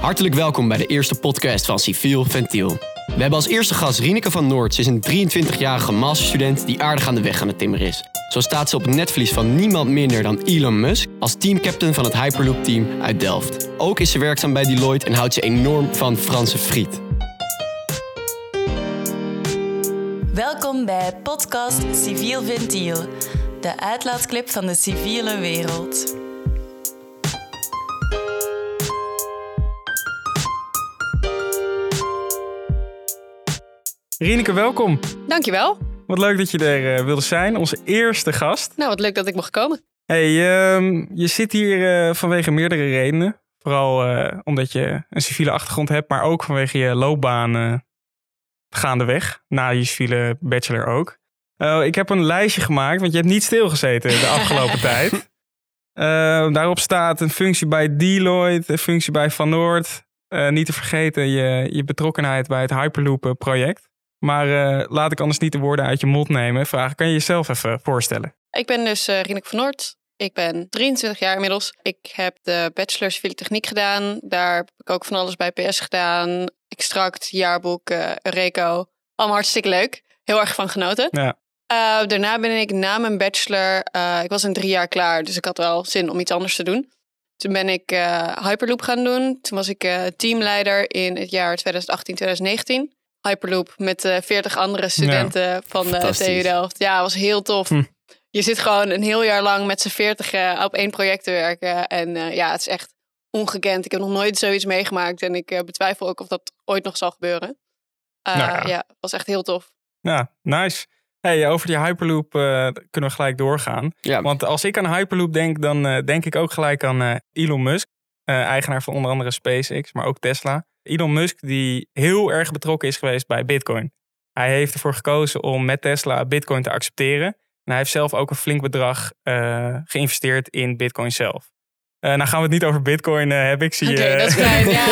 Hartelijk welkom bij de eerste podcast van Civiel Ventiel. We hebben als eerste gast Rieneke van Noord. Ze is een 23-jarige masterstudent die aardig aan de weg aan het timmeren is. Zo staat ze op het netvlies van niemand minder dan Elon Musk als teamcaptain van het Hyperloop-team uit Delft. Ook is ze werkzaam bij Deloitte en houdt ze enorm van Franse friet. Welkom bij podcast Civiel Ventiel, de uitlaatklep van de civiele wereld. Rieneke, welkom. Dankjewel. Wat leuk dat je er eh, wilde zijn. Onze eerste gast. Nou, wat leuk dat ik mocht komen. Hey, ehm, je zit hier eh, vanwege meerdere redenen. Vooral eh, omdat je een civiele achtergrond hebt, maar ook vanwege je loopbaan gaandeweg. Na je civiele bachelor ook. Ik heb een lijstje gemaakt, want je hebt niet stilgezeten de afgelopen tijd. Daarop staat een functie bij Deloitte, een functie bij Van Noord. Niet te vergeten je, je betrokkenheid bij het Hyperloop-project. Maar eh, laat ik anders niet de woorden uit je mond nemen. Vragen, kan je jezelf even voorstellen? Ik ben dus uh, Rieneke van Noord. Ik ben 23 jaar inmiddels. Ik heb de bachelor civiele techniek gedaan. Daar heb ik ook van alles bij PS gedaan. Extract, jaarboek, uh, Reco. Allemaal hartstikke leuk. Heel erg van genoten. Ja. Uh, daarna ben ik na mijn bachelor... Uh, ik was in drie jaar klaar, dus ik had wel zin om iets anders te doen. Toen ben ik uh, Hyperloop gaan doen. Toen was ik teamleider in het jaar 2018-2019. Hyperloop met uh, 40 andere studenten ja, van de TU Delft. Ja, was heel tof. Hm. Je zit gewoon een heel jaar lang met z'n 40 uh, op één project te werken. En uh, ja, het is echt ongekend. Ik heb nog nooit zoiets meegemaakt. En ik betwijfel ook of dat ooit nog zal gebeuren. Nou ja. ja, was echt heel tof. Ja, nice. Hey, over die Hyperloop kunnen we gelijk doorgaan. Ja. Want als ik aan Hyperloop denk, dan denk ik ook gelijk aan Elon Musk. eigenaar van onder andere SpaceX, maar ook Tesla. Elon Musk die heel erg betrokken is geweest bij Bitcoin. Hij heeft ervoor gekozen om met Tesla Bitcoin te accepteren. En hij heeft zelf ook een flink bedrag uh, geïnvesteerd in Bitcoin zelf. Uh, nou gaan we het niet over Bitcoin uh, hebben. Ik zie. Oké, okay, dat is fijn. Ja,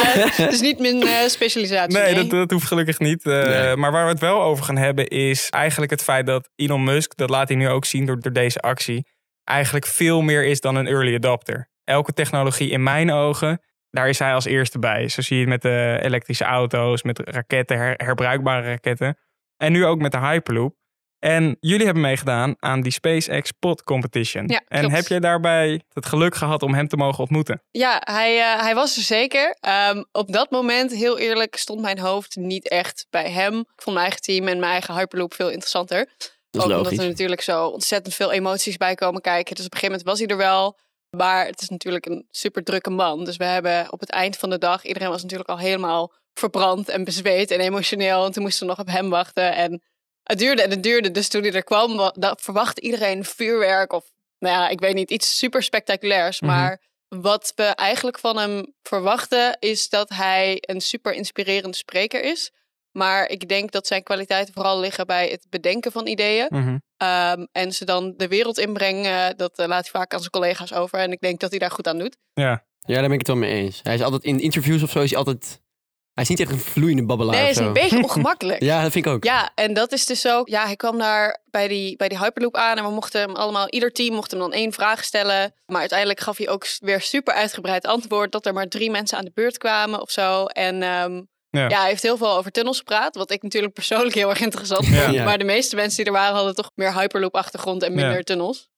het is niet mijn specialisatie. Nee, nee. Dat, dat, hoeft gelukkig niet. Nee. Maar waar we het wel over gaan hebben is eigenlijk het feit dat Elon Musk, dat laat hij nu ook zien door, door deze actie, eigenlijk veel meer is dan een early adopter. Elke technologie in mijn ogen daar is hij als eerste bij. Zo zie je het met de elektrische auto's, met raketten, her, herbruikbare raketten. En nu ook met de Hyperloop. En jullie hebben meegedaan aan die SpaceX Pod Competition. Ja, en heb jij daarbij het geluk gehad om hem te mogen ontmoeten? Ja, hij, uh, hij was er zeker. Um, op dat moment, heel eerlijk, stond mijn hoofd niet echt bij hem. Ik vond mijn eigen team en mijn eigen Hyperloop veel interessanter. Dat is ook logisch. omdat er natuurlijk zo ontzettend veel emoties bij komen kijken. Dus op een gegeven moment was hij er wel. Maar het is natuurlijk een super drukke man. Dus we hebben op het eind van de dag, iedereen was natuurlijk al helemaal verbrand en bezweet en emotioneel. En toen moesten we nog op hem wachten. En het duurde en het duurde. Dus toen hij er kwam, verwachtte iedereen vuurwerk of, nou ja, ik weet niet, iets super spectaculairs. Mm -hmm. Maar wat we eigenlijk van hem verwachten, is dat hij een super inspirerende spreker is. Maar ik denk dat zijn kwaliteiten vooral liggen bij het bedenken van ideeën. Mhm. Mm -hmm. um, en ze dan de wereld inbrengen, dat uh, laat hij vaak aan zijn collega's over. En ik denk dat hij daar goed aan doet. Ja. ja, daar ben ik het wel mee eens. Hij is altijd in interviews of zo, is hij altijd... Hij is niet echt een vloeiende babbelaar Nee, hij is een beetje ongemakkelijk. ja, dat vind ik ook. Ja, en dat is dus zo. Ja, hij kwam daar bij die, bij die Hyperloop aan en we mochten hem allemaal, ieder team mocht hem dan één vraag stellen. Maar uiteindelijk gaf hij ook weer super uitgebreid antwoord dat er maar drie mensen aan de beurt kwamen of zo. En um, ja. ja. hij heeft heel veel over tunnels gepraat. Wat ik natuurlijk persoonlijk heel erg interessant vond. Ja. Maar de meeste mensen die er waren hadden toch meer Hyperloop-achtergrond en minder ja. tunnels.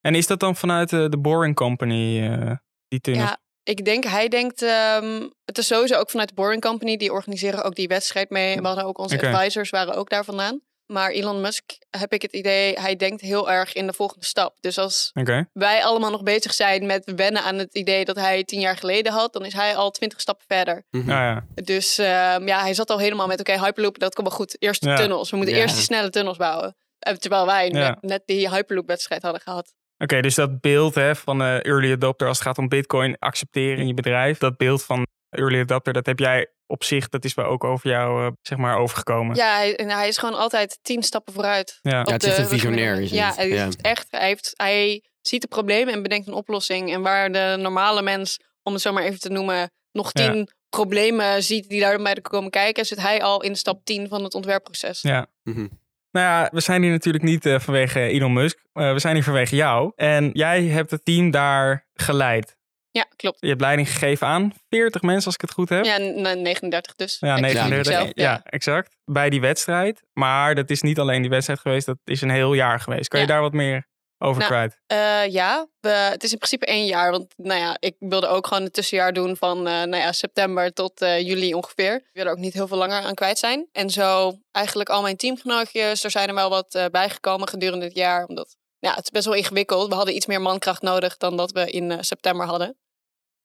En is dat dan vanuit de, de Boring Company, uh, die tunnels? Ja, ik denk, hij denkt... Um, het is sowieso ook vanuit de Boring Company. Die organiseren ook die wedstrijd mee. En we hadden ook onze okay. advisors waren ook daar vandaan. Maar Elon Musk, heb ik het idee, hij denkt heel erg in de volgende stap. Dus als okay. wij allemaal nog bezig zijn met wennen aan het idee dat hij tien jaar geleden had, dan is hij al twintig stappen verder. Mm -hmm. ah, ja. Dus um, ja, hij zat al helemaal met, oké, okay, Hyperloop, dat komt wel goed. Eerst de ja. tunnels, we moeten ja. eerst die snelle tunnels bouwen. Terwijl wij net, net die Hyperloop-wedstrijd hadden gehad. Oké, okay, dus dat beeld hè, van uh, early adopter als het gaat om bitcoin accepteren in je bedrijf, dat beeld van early adopter, dat heb jij op zich, dat is wel ook over jou uh, zeg maar overgekomen. Ja, hij, en hij is gewoon altijd tien stappen vooruit. Ja, ja het is echt een visionair. Is ja, hij, ja. echt, hij, heeft, hij ziet de problemen en bedenkt een oplossing. En waar de normale mens, om het zo maar even te noemen, nog tien ja. problemen ziet die daarbij komen kijken, zit hij al in stap 10 van het ontwerpproces. Ja. Mm -hmm. Nou ja, we zijn hier natuurlijk niet uh, vanwege Elon Musk. Uh, we zijn hier vanwege jou. En jij hebt het team daar geleid. Ja, klopt. Je hebt leiding gegeven aan 40 mensen, als ik het goed heb. Ja, n- 39 dus. Ja, Exact 39. zelf, Ja, exact. Bij die wedstrijd. Maar dat is niet alleen die wedstrijd geweest, dat is een heel jaar geweest. Kan je daar wat meer over Nou, kwijt? Eh, ja, we, het is in principe één jaar. Want nou ja, ik wilde ook gewoon een tussenjaar doen van eh, nou ja, september tot eh, juli ongeveer. Ik wil er ook niet heel veel langer aan kwijt zijn. En zo eigenlijk al mijn teamgenootjes, er zijn er wel wat bijgekomen gedurende het jaar. Omdat ja, het is best wel ingewikkeld. We hadden iets meer mankracht nodig dan dat we in september hadden.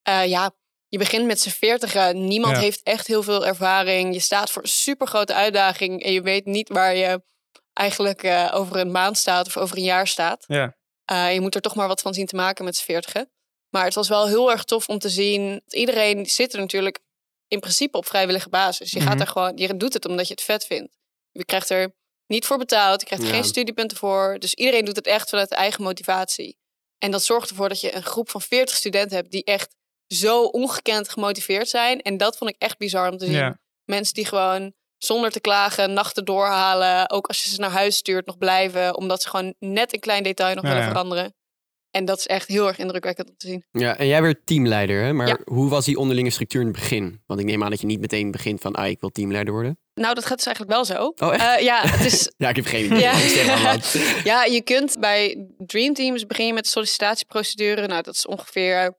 Eh, ja, je begint met z'n veertigen. Niemand Ja. heeft echt heel veel ervaring. Je staat voor een super grote uitdaging. En je weet niet waar je eigenlijk eh, over een maand staat of over een jaar staat. Ja. Uh, je moet er toch maar wat van zien te maken met z'n veertigen. Maar het was wel heel erg tof om te zien. Iedereen zit er natuurlijk in principe op vrijwillige basis. Je gaat Mhm. er gewoon, je doet het omdat je het vet vindt. Je krijgt er niet voor betaald, je krijgt er Ja. geen studiepunten voor. Dus iedereen doet het echt vanuit eigen motivatie. En dat zorgt ervoor dat je een groep van 40 studenten hebt die echt zo ongekend gemotiveerd zijn. En dat vond ik echt bizar om te zien. Ja. Mensen die gewoon zonder te klagen nachten doorhalen. Ook als je ze naar huis stuurt nog blijven. Omdat ze gewoon net een klein detail nog Ja, willen ja. veranderen. En dat is echt heel erg indrukwekkend om te zien. Ja, en jij werd teamleider, hè? Maar Ja. hoe was die onderlinge structuur in het begin? Want ik neem aan dat je niet meteen begint van, ah, ik wil teamleider worden. Nou, dat gaat dus eigenlijk wel zo. Oh, echt? Eh, ja, het is, Ja, ik heb geen idee. Ja. Ja, je kunt bij Dream Teams begin je met de sollicitatieprocedure. Nou, dat is ongeveer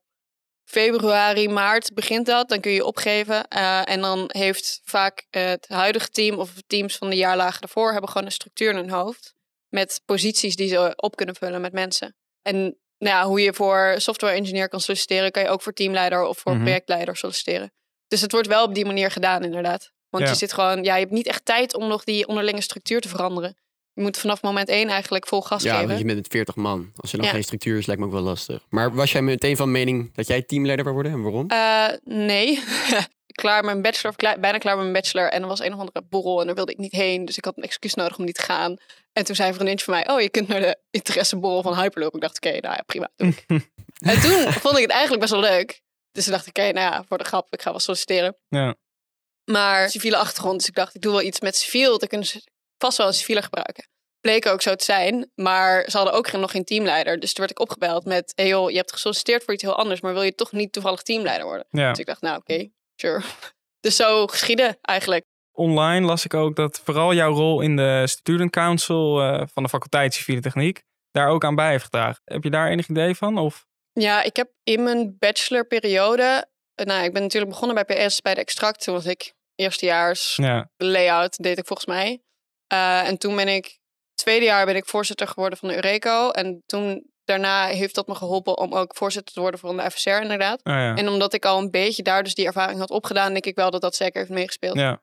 februari, maart begint dat. Dan kun je opgeven. Eh, en dan heeft vaak het huidige team of teams van de jaarlagen daarvoor... hebben gewoon een structuur in hun hoofd. Met posities die ze op kunnen vullen met mensen. En nou ja, hoe je voor software engineer kan solliciteren... kan je ook voor teamleider of voor Mhm. projectleider solliciteren. Dus het wordt wel op die manier gedaan inderdaad. Want Ja. je zit gewoon, ja, je hebt niet echt tijd om nog die onderlinge structuur te veranderen. Je moet vanaf moment één eigenlijk vol gas Ja, geven. want je bent met 40 man. Als er dan Ja. geen structuur is, lijkt me ook wel lastig. Maar was jij meteen van mening dat jij teamleider wou worden? En waarom? Eh, nee. klaar met mijn bachelor, of klaar- bijna klaar met mijn bachelor. En er was een of andere borrel en daar wilde ik niet heen. Dus ik had een excuus nodig om niet te gaan. En toen zei een vriendintje van mij, oh, je kunt naar de interesseborrel van Hyperloop. Ik dacht, oké, nou ja, prima. Doe ik. en toen vond ik het eigenlijk best wel leuk. Dus toen dacht ik, oké, nou ja, voor de grap, ik ga wel solliciteren. Ja. Maar civiele achtergrond, dus ik dacht, ik doe wel iets met civiel. Dan kunnen ze vast wel een civiele gebruiken. Bleek ook zo te zijn, maar ze hadden ook geen- nog geen teamleider. Dus toen werd ik opgebeld met, hey joh, je hebt gesolliciteerd voor iets heel anders, maar wil je toch niet toevallig teamleider worden? ja. Dus ik dacht, nou oké, sure. Dus zo geschieden eigenlijk. Online las ik ook dat vooral jouw rol in de Student Council eh, van de faculteit Civiele Techniek daar ook aan bij heeft gedragen. Heb je daar enig idee van? Of? Ja, ik heb in mijn bachelorperiode, eh, nou ik ben natuurlijk begonnen bij PS bij de extract. Toen was ik eerstejaars Ja. layout, deed ik volgens mij. Eh, en toen ben ik, tweede jaar ben ik voorzitter geworden van de Eureko. En toen, daarna heeft dat me geholpen om ook voorzitter te worden van de FSR inderdaad. Oh, ja. En omdat ik al een beetje daar dus die ervaring had opgedaan, denk ik wel dat dat zeker heeft meegespeeld. Ja.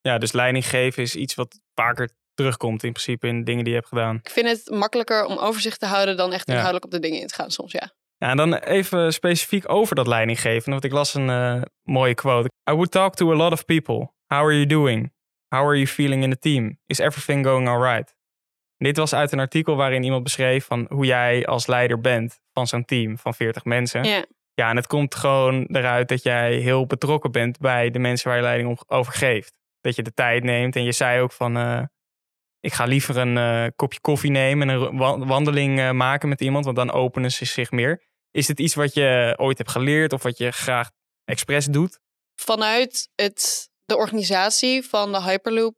ja, dus leiding geven is iets wat vaker terugkomt in principe in dingen die je hebt gedaan. Ik vind het makkelijker om overzicht te houden dan echt Ja. inhoudelijk op de dingen in te gaan soms, ja. Ja, en dan even specifiek over dat leiding geven. Want ik las een eh, mooie quote. I would talk to a lot of people. How are you doing? How are you feeling in the team? Is everything going alright? Dit was uit een artikel waarin iemand beschreef van hoe jij als leider bent van zo'n team van 40 mensen. Ja, Ja, en het komt gewoon eruit dat jij heel betrokken bent bij de mensen waar je leiding over geeft. Dat je de tijd neemt. En je zei ook van, eh, ik ga liever een eh, kopje koffie nemen en een wa- wandeling eh, maken met iemand, want dan openen ze zich meer. Is dit iets wat je ooit hebt geleerd of wat je graag expres doet? vanuit het, de organisatie van de Hyperloop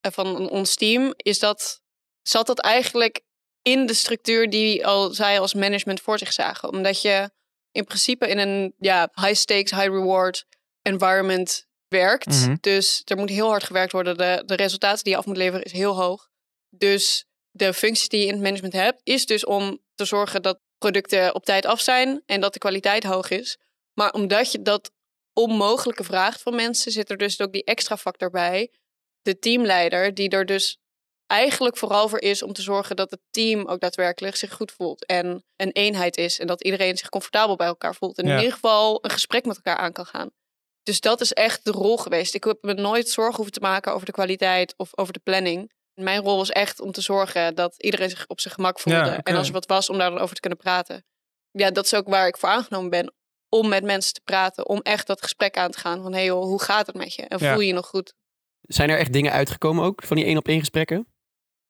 en van ons team is dat, zat dat eigenlijk in de structuur die al zij als management voor zich zagen. Omdat je in principe in een ja, high stakes, high reward environment werkt. Mhm. Dus er moet heel hard gewerkt worden. De, de resultaten die je af moet leveren is heel hoog. Dus de functie die je in het management hebt, is dus om te zorgen dat producten op tijd af zijn en dat de kwaliteit hoog is. Maar omdat je dat onmogelijke vraagt van mensen, zit er dus ook die extra factor bij. De teamleider, die er dus eigenlijk vooral voor is om te zorgen dat het team ook daadwerkelijk zich goed voelt. En een eenheid is. En dat iedereen zich comfortabel bij elkaar voelt. En Ja. in ieder geval een gesprek met elkaar aan kan gaan. Dus dat is echt de rol geweest. Ik heb me nooit zorgen hoeven te maken over de kwaliteit of over de planning. Mijn rol was echt om te zorgen dat iedereen zich op zijn gemak voelde. Ja. En als er wat was, om daar dan over te kunnen praten. Ja, dat is ook waar ik voor aangenomen ben. Om met mensen te praten. Om echt dat gesprek aan te gaan. Van, hé hey joh, hoe gaat het met je? En Ja. voel je je nog goed? Zijn er echt dingen uitgekomen ook van die één op één gesprekken?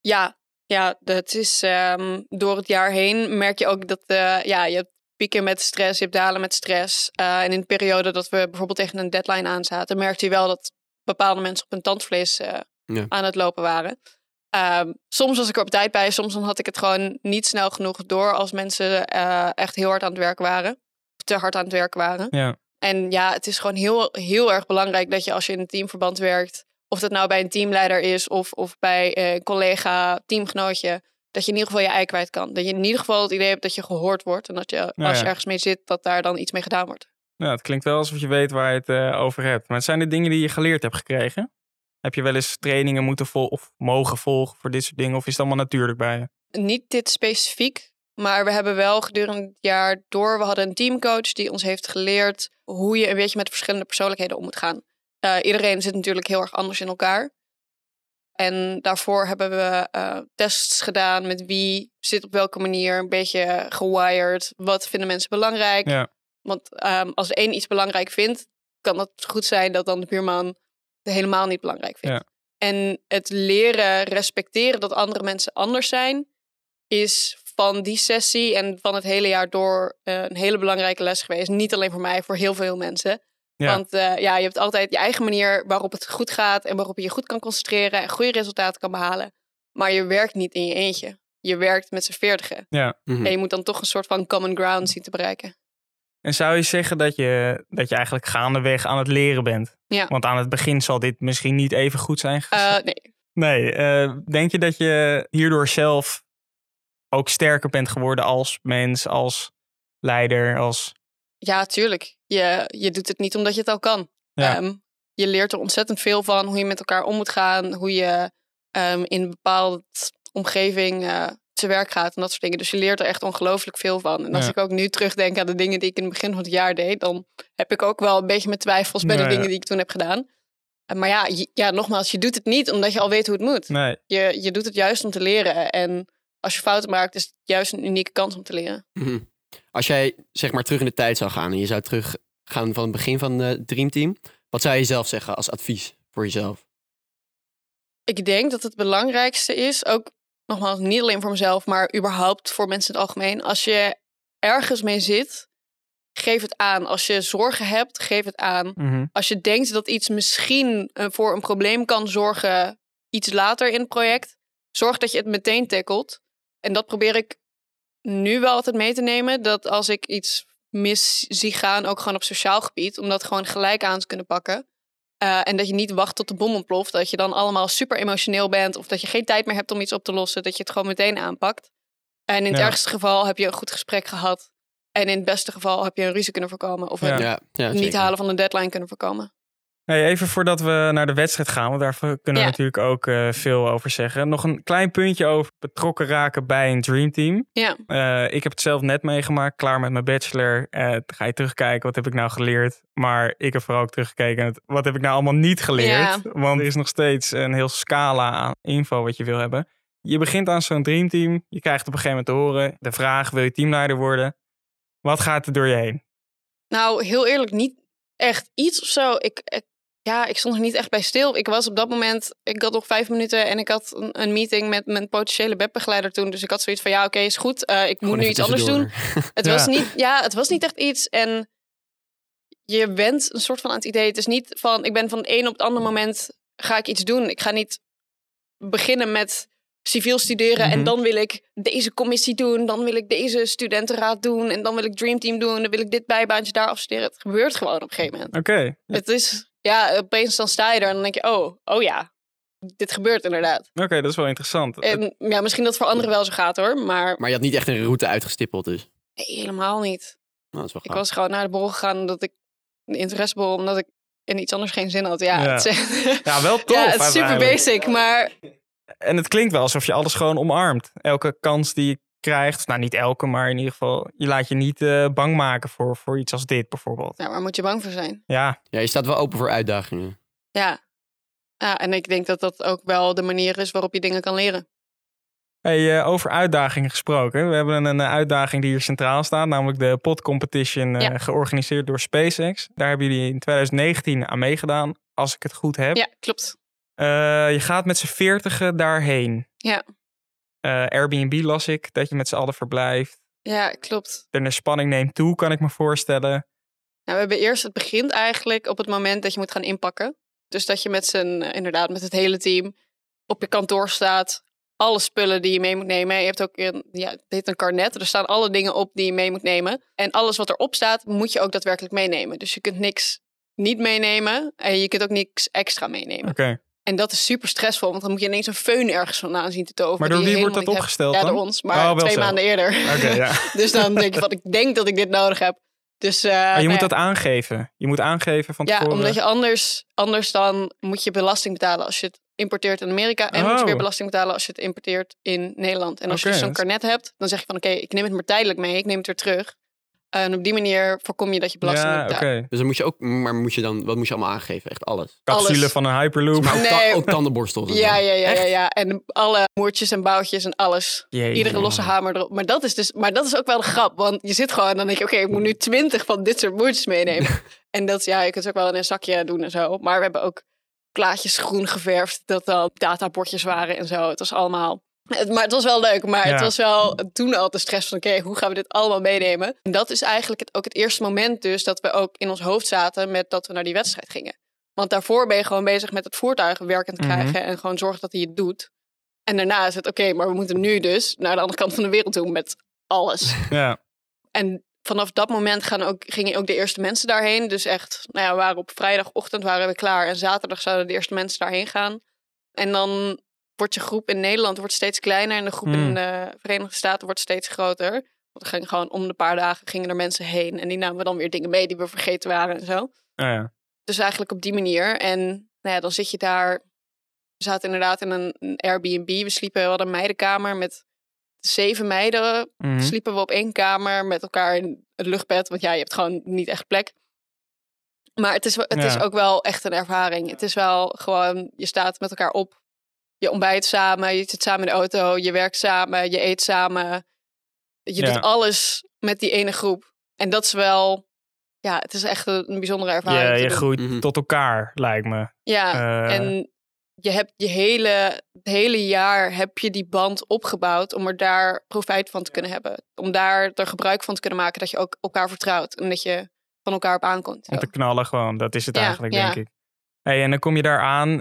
Ja, ja dat is ehm, door het jaar heen merk je ook dat eh, ja, je hebt pieken met stress, je hebt dalen met stress. Eh, en in de periode dat we bijvoorbeeld tegen een deadline aan zaten, merkte je wel dat bepaalde mensen op hun tandvlees eh, Ja. aan het lopen waren. Ehm, soms was ik er op tijd bij, soms dan had ik het gewoon niet snel genoeg door als mensen echt heel hard aan het werk waren. Te hard aan het werk waren. Ja. En ja, het is gewoon heel, heel erg belangrijk dat je als je in een teamverband werkt, of dat nou bij een teamleider is of, of bij een collega, teamgenootje, dat je in ieder geval je ei kwijt kan. Dat je in ieder geval het idee hebt dat je gehoord wordt en dat je Nou als je ergens mee zit, dat daar dan iets mee gedaan wordt. Ja, het klinkt wel alsof je weet waar je het eh, over hebt. Maar zijn de dingen die je geleerd hebt gekregen? Heb je wel eens trainingen moeten vol of mogen volgen voor dit soort dingen? Of is het allemaal natuurlijk bij je? Niet dit specifiek, maar we hebben wel gedurende het jaar door, we hadden een teamcoach die ons heeft geleerd hoe je een beetje met verschillende persoonlijkheden om moet gaan. Eh, iedereen zit natuurlijk heel erg anders in elkaar. En daarvoor hebben we eh, tests gedaan met wie zit op welke manier, een beetje gewired. Wat vinden mensen belangrijk? Ja. Want ehm, als de een iets belangrijk vindt, kan het goed zijn dat dan de buurman het helemaal niet belangrijk vindt. Ja. En het leren respecteren dat andere mensen anders zijn, is van die sessie en van het hele jaar door eh, een hele belangrijke les geweest. Niet alleen voor mij, voor heel veel mensen. Ja. Want eh, ja, je hebt altijd je eigen manier waarop het goed gaat en waarop je je goed kan concentreren en goede resultaten kan behalen. Maar je werkt niet in je eentje. Je werkt met z'n veertigen. Ja. Mhm. En je moet dan toch een soort van common ground zien te bereiken. En zou je zeggen dat je, dat je eigenlijk gaandeweg aan het leren bent? Ja. Want aan het begin zal dit misschien niet even goed zijn. Eh, nee, Nee, eh, denk je dat je hierdoor zelf ook sterker bent geworden als mens, als leider, als... ja, tuurlijk. Je, je doet het niet omdat je het al kan. Ja. Ehm, je leert er ontzettend veel van hoe je met elkaar om moet gaan, hoe je ehm, in een bepaalde omgeving eh, te werk gaat en dat soort dingen. Dus je leert er echt ongelooflijk veel van. En als Ja. ik ook nu terugdenk aan de dingen die ik in het begin van het jaar deed, dan heb ik ook wel een beetje mijn twijfels bij de ja. dingen die ik toen heb gedaan. Eh, Maar ja, ja, nogmaals, je doet het niet omdat je al weet hoe het moet. Nee, Je, je doet het juist om te leren. En als je fouten maakt, is het juist een unieke kans om te leren. Mhm. Als jij zeg maar terug in de tijd zou gaan en je zou teruggaan van het begin van het Dreamteam, wat zou je zelf zeggen als advies voor jezelf? Ik denk dat het belangrijkste is, ook nogmaals, niet alleen voor mezelf, maar überhaupt voor mensen in het algemeen. Als je ergens mee zit, geef het aan. Als je zorgen hebt, geef het aan. Mhm. Als je denkt dat iets misschien eh, voor een probleem kan zorgen, iets later in het project, zorg dat je het meteen tackelt. En dat probeer ik nu wel altijd mee te nemen. Dat als ik iets mis zie gaan, ook gewoon op sociaal gebied, om dat gewoon gelijk aan te kunnen pakken. Eh, en dat je niet wacht tot de bom ontploft. Dat je dan allemaal super emotioneel bent. Of dat je geen tijd meer hebt om iets op te lossen. Dat je het gewoon meteen aanpakt. En in het Ja. ergste geval heb je een goed gesprek gehad. En in het beste geval heb je een ruzie kunnen voorkomen. Of een Ja. Ja, ja niet halen van een deadline kunnen voorkomen. Hey, even voordat we naar de wedstrijd gaan, want daar kunnen we Ja. natuurlijk ook eh, veel over zeggen. Nog een klein puntje over betrokken raken bij een dreamteam. Ja, Eh, ik heb het zelf net meegemaakt, klaar met mijn bachelor. Eh, ga je terugkijken, wat heb ik nou geleerd? Maar ik heb vooral ook teruggekeken, wat heb ik nou allemaal niet geleerd? Ja. Want er is nog steeds een heel scala aan info wat je wil hebben. Je begint aan zo'n dreamteam, je krijgt op een gegeven moment te horen de vraag, wil je teamleider worden? Wat gaat er door je heen? nou heel eerlijk, niet echt iets of zo. Ik, ik- ja, ik stond er niet echt bij stil. Ik was op dat moment, ik had nog vijf minuten en ik had een, een meeting met mijn potentiële webbegeleider toen. Dus ik had zoiets van, ja oké, is goed. Eh, ik moet nu iets anders doen. Het Ja. was niet, ja, het was niet echt iets. En je bent een soort van aan het idee. Het is niet van, ik ben van het een op het andere moment ga ik iets doen. Ik ga niet beginnen met civiel studeren en Mhm. dan wil ik deze commissie doen, dan wil ik deze studentenraad doen en dan wil ik Dreamteam doen, dan wil ik dit bijbaantje daar afstuderen. Het gebeurt gewoon op een gegeven moment. Oké, Het is, ja, opeens dan sta je er en dan denk je, oh, oh ja, dit gebeurt inderdaad. oké, dat is wel interessant. En ja, misschien dat het voor anderen wel zo gaat hoor, maar Maar je had niet echt een route uitgestippeld dus. nee, helemaal niet. Nou, dat is wel Ik was gewoon naar de borrel gegaan omdat ik de interessebol, omdat ik in iets anders geen zin had. Ja, Ja. Het, ja, wel tof. ja, het is super basic, maar En het klinkt wel alsof je alles gewoon omarmt. Elke kans die je krijgt, nou niet elke, maar in ieder geval, je laat je niet eh, bang maken voor, voor iets als dit bijvoorbeeld. ja, waar moet je bang voor zijn? Ja, Ja, je staat wel open voor uitdagingen. Ja. ja, en ik denk dat dat ook wel de manier is waarop je dingen kan leren. hey, eh, over uitdagingen gesproken. We hebben een, uitdaging die hier centraal staat, namelijk de pod competition eh, Ja. georganiseerd door SpaceX. Daar hebben jullie in 2019 aan meegedaan, als ik het goed heb. Ja, klopt. Eh, je gaat met z'n veertigen daarheen. Ja. Eh, Airbnb las ik, dat je met z'n allen verblijft. Ja, klopt. De spanning neemt toe, kan ik me voorstellen. Nou, we hebben eerst, het begint eigenlijk op het moment dat je moet gaan inpakken. Dus dat je met z'n, eh, inderdaad, met het hele team op je kantoor staat. Alle spullen die je mee moet nemen. Je hebt ook een, ja, het heet een karnet. Er staan alle dingen op die je mee moet nemen. En alles wat erop staat, moet je ook daadwerkelijk meenemen. Dus je kunt niks niet meenemen. En je kunt ook niks extra meenemen. Oké. En dat is super stressvol, want dan moet je ineens een föhn ergens vandaan zien te toveren. Maar door wie wordt dat opgesteld Ja, dan? door ons, Oh, maar wel twee zo. maanden eerder. Oké, ja. dus dan denk je van, ik denk dat ik dit nodig heb. Dus, eh, Maar je nou moet ja. dat aangeven. Je moet aangeven van Ja, tevoren. omdat je anders, anders dan moet je belasting betalen als je het importeert in Amerika. En moet Oh. je weer belasting betalen als je het importeert in Nederland. En als je dus zo'n karnet hebt, dan zeg je van oké, ik neem het maar tijdelijk mee. Ik neem het weer terug. En op die manier voorkom je dat je belasting Ja. Dus dan moet je ook, maar moet je dan, wat moet je allemaal aangeven? Echt alles. Capsule alles. van een Hyperloop. Maar ook, ta- Nee. ook tandenborstels. en Ja, ja, ja, ja. En alle moertjes en boutjes en alles. Jeetje. Iedere losse hamer erop. Maar dat is dus, maar dat is ook wel de grap. Want je zit gewoon en dan denk je, oké, ik moet nu twintig van dit soort moertjes meenemen. en dat is, ja, je kunt het ook wel in een zakje doen en zo. Maar we hebben ook plaatjes groen geverfd, dat dan databordjes waren en zo. Het was allemaal. Het, maar het was wel leuk, maar het was wel toen al de stress van, oké, hoe gaan we dit allemaal meenemen? En dat is eigenlijk het, ook het eerste moment dus dat we ook in ons hoofd zaten met dat we naar die wedstrijd gingen. Want daarvoor ben je gewoon bezig met het voertuig werkend Mhm. krijgen en gewoon zorgen dat hij het doet. En daarna is het oké, maar we moeten nu dus naar de andere kant van de wereld toe met alles. Ja. en vanaf dat moment gaan ook, gingen ook de eerste mensen daarheen. Dus echt, nou ja, we waren op vrijdagochtend waren we klaar en zaterdag zouden de eerste mensen daarheen gaan. En dan wordt je groep in Nederland wordt steeds kleiner en de groep Hmm. in de Verenigde Staten wordt steeds groter. Want er gingen gewoon om de paar dagen gingen er mensen heen en die namen dan weer dingen mee die we vergeten waren en zo. Oh, ja. Dus eigenlijk op die manier. En nou ja, dan zit je daar. We zaten inderdaad in een, een Airbnb. We sliepen, we hadden een meidenkamer met zeven meiden. Mhm. Sliepen we op één kamer met elkaar in het luchtbed. Want ja, je hebt gewoon niet echt plek. Maar het, is, wel- het is ook wel echt een ervaring. Het is wel gewoon, je staat met elkaar op. Je ontbijt samen, je zit samen in de auto, je werkt samen, je eet samen. Je Ja. doet alles met die ene groep. En dat is wel, ja, het is echt een, een bijzondere ervaring. Je, te je groeit Mhm. tot elkaar, lijkt me. Ja, Eh, en je hebt je hele, het hele jaar heb je die band opgebouwd om er daar profijt van te kunnen hebben. Om daar er gebruik van te kunnen maken dat je ook elkaar vertrouwt en dat je van elkaar op aankomt. Om te knallen gewoon, dat is het Ja, eigenlijk, ja. denk ik. Hey, en dan kom je daar aan.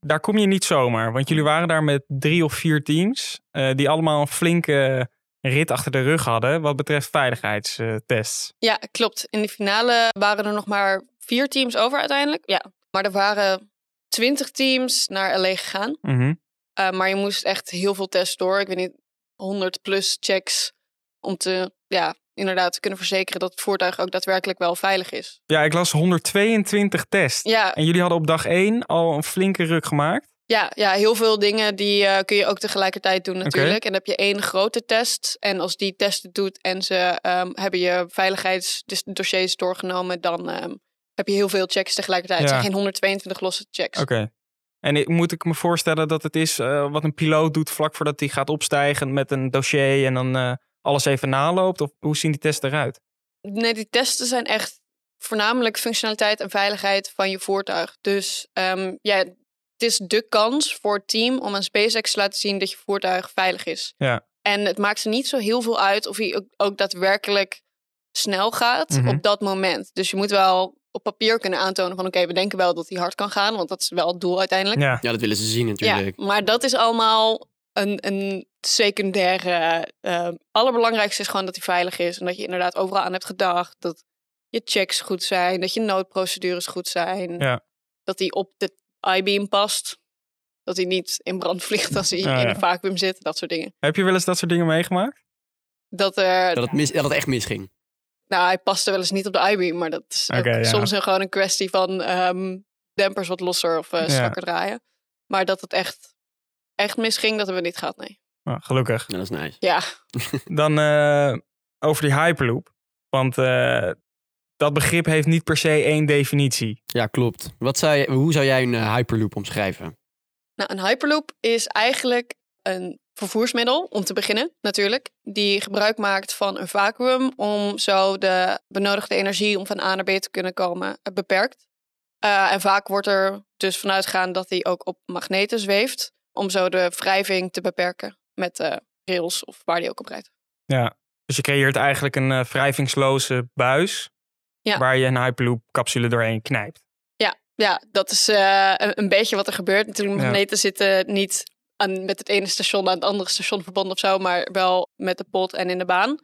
Daar kom je niet zomaar, want jullie waren daar met drie of vier teams... eh, die allemaal een flinke rit achter de rug hadden... wat betreft veiligheidstests. Ja, klopt. In de finale waren er nog maar vier teams over uiteindelijk. Ja, maar er waren twintig teams naar LA gegaan. Mhm. Uh, maar je moest echt heel veel tests door. Ik weet niet, 100 plus checks om te, ja, inderdaad te kunnen verzekeren dat het voertuig ook daadwerkelijk wel veilig is. Ja, ik las 122 tests. Ja, En jullie hadden op dag één al een flinke ruk gemaakt. Ja, ja, heel veel dingen die eh, kun je ook tegelijkertijd doen natuurlijk. En dan heb je één grote test. En als die test het doet en ze ehm, hebben je veiligheidsdossiers doorgenomen, dan ehm, heb je heel veel checks tegelijkertijd. Het Ja. zijn geen 122 losse checks. Oké. En ik- moet ik me voorstellen dat het is eh, wat een piloot doet vlak voordat hij gaat opstijgen met een dossier en dan eh, alles even naloopt? Of hoe zien die tests eruit? Nee, die testen zijn echt voornamelijk functionaliteit en veiligheid van je voertuig. Dus ehm, ja, het is de kans voor het team om aan SpaceX te laten zien dat je voertuig veilig is. Ja. En het maakt er niet zo heel veel uit of hij ook, ook daadwerkelijk snel gaat Mhm. op dat moment. Dus je moet wel op papier kunnen aantonen van oké, we denken wel dat hij hard kan gaan, want dat is wel het doel uiteindelijk. Ja. Ja, dat willen ze zien Ja, natuurlijk. maar dat is allemaal een, een secundaire. eh allerbelangrijkste is gewoon dat hij veilig is. En dat je inderdaad overal aan hebt gedacht. Dat je checks goed zijn. Dat je noodprocedures goed zijn. Ja. Dat hij op de I-beam past. Dat hij niet in brand vliegt als hij in een vacuüm zit. Dat soort dingen. Heb je wel eens dat soort dingen meegemaakt? Dat er, Dat het, mis, dat het echt misging. nou, hij paste wel eens niet op de I-beam. Maar dat is ja. soms een, gewoon een kwestie van ehm, dempers wat losser of eh, Ja. zwakker draaien. Maar dat het echt, echt misging, dat hebben we niet gehad, nee. Oh, gelukkig. Ja, dat is nice. Ja, Dan eh, over die Hyperloop. Want eh, dat begrip heeft niet per se één definitie. Ja, klopt. Wat zou je, hoe zou jij een eh, Hyperloop omschrijven? Nou, een Hyperloop is eigenlijk een vervoersmiddel, om te beginnen natuurlijk, die gebruik maakt van een vacuüm om zo de benodigde energie om van A naar B te kunnen komen beperkt. Eh, en vaak wordt er dus vanuit gegaan dat hij ook op magneten zweeft, om zo de wrijving te beperken met eh, rails of waar die ook op rijdt. Ja. Dus je creëert eigenlijk een eh, wrijvingsloze buis. Ja. Waar je een Hyperloop capsule doorheen knijpt. Ja, dat is eh, een, een beetje wat er gebeurt. Natuurlijk, Ja. magneten zitten niet aan, met het ene station aan het andere station verbonden of zo, maar wel met de pot en in de baan.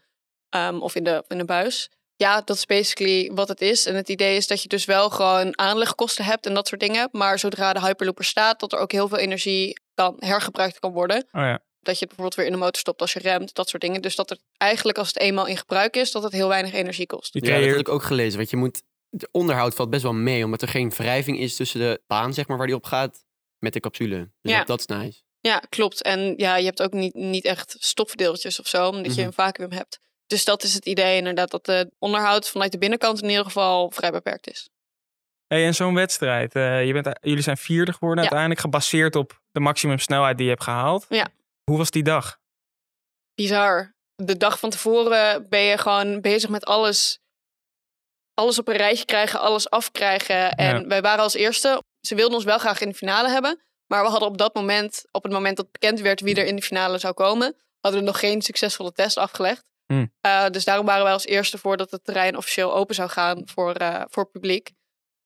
Ehm, of in de, in de buis. Ja, dat is basically wat het is. En het idee is dat je dus wel gewoon aanlegkosten hebt en dat soort dingen. Maar zodra de Hyperloop er staat, dat er ook heel veel energie kan, hergebruikt kan worden. Oh ja. Dat je het bijvoorbeeld weer in de motor stopt als je remt, dat soort dingen. Dus dat het eigenlijk als het eenmaal in gebruik is, dat het heel weinig energie kost. Ja, dat heb ik ook gelezen. Want je moet, het onderhoud valt best wel mee, omdat er geen wrijving is tussen de baan, zeg maar, waar die op gaat, met de capsule. Dus Ja. dat, is nice. Ja, klopt. En ja, je hebt ook niet, niet echt stopverdeeltjes of zo, omdat je Mhm. een vacuüm hebt. Dus dat is het idee inderdaad, dat de onderhoud vanuit de binnenkant in ieder geval vrij beperkt is. hey, en zo'n wedstrijd. eh, je bent, jullie zijn vierde geworden Ja. uiteindelijk. Gebaseerd op de maximumsnelheid die je hebt gehaald. Ja. Hoe was die dag? Bizar. De dag van tevoren ben je gewoon bezig met alles, alles op een rijtje krijgen, alles afkrijgen. En Ja. wij waren als eerste, ze wilden ons wel graag in de finale hebben. Maar we hadden op dat moment, op het moment dat bekend werd wie er in de finale zou komen, hadden we nog geen succesvolle test afgelegd. Hmm. Eh, dus daarom waren wij als eerste voordat het terrein officieel open zou gaan voor, eh, voor publiek.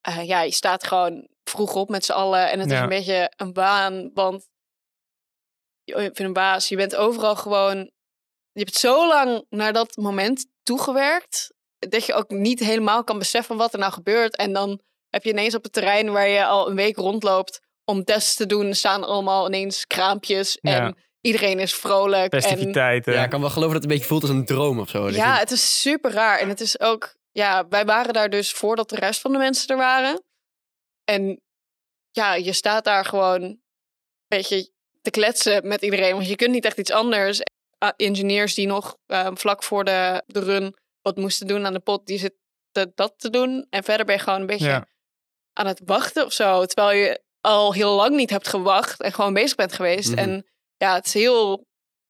Eh, ja, je staat gewoon vroeg op met z'n allen en het is een beetje een baan, want je vindt een baas, je bent overal gewoon, je hebt zo lang naar dat moment toegewerkt dat je ook niet helemaal kan beseffen wat er nou gebeurt. En dan heb je ineens op het terrein waar je al een week rondloopt om tests te doen, staan allemaal ineens kraampjes Ja. En iedereen is vrolijk. En Festiviteiten. Ja, ik kan wel geloven dat het een beetje voelt als een droom of zo. Ja, het is super raar. En het is ook, ja, wij waren daar dus voordat de rest van de mensen er waren. En ja, je staat daar gewoon een beetje te kletsen met iedereen. Want je kunt niet echt iets anders. Ah, Engineers die nog eh, vlak voor de, de run wat moesten doen aan de pot, die zitten dat te doen. En verder ben je gewoon een beetje Ja. aan het wachten of zo. Terwijl je al heel lang niet hebt gewacht en gewoon bezig bent geweest. Mhm. En ja, het is heel,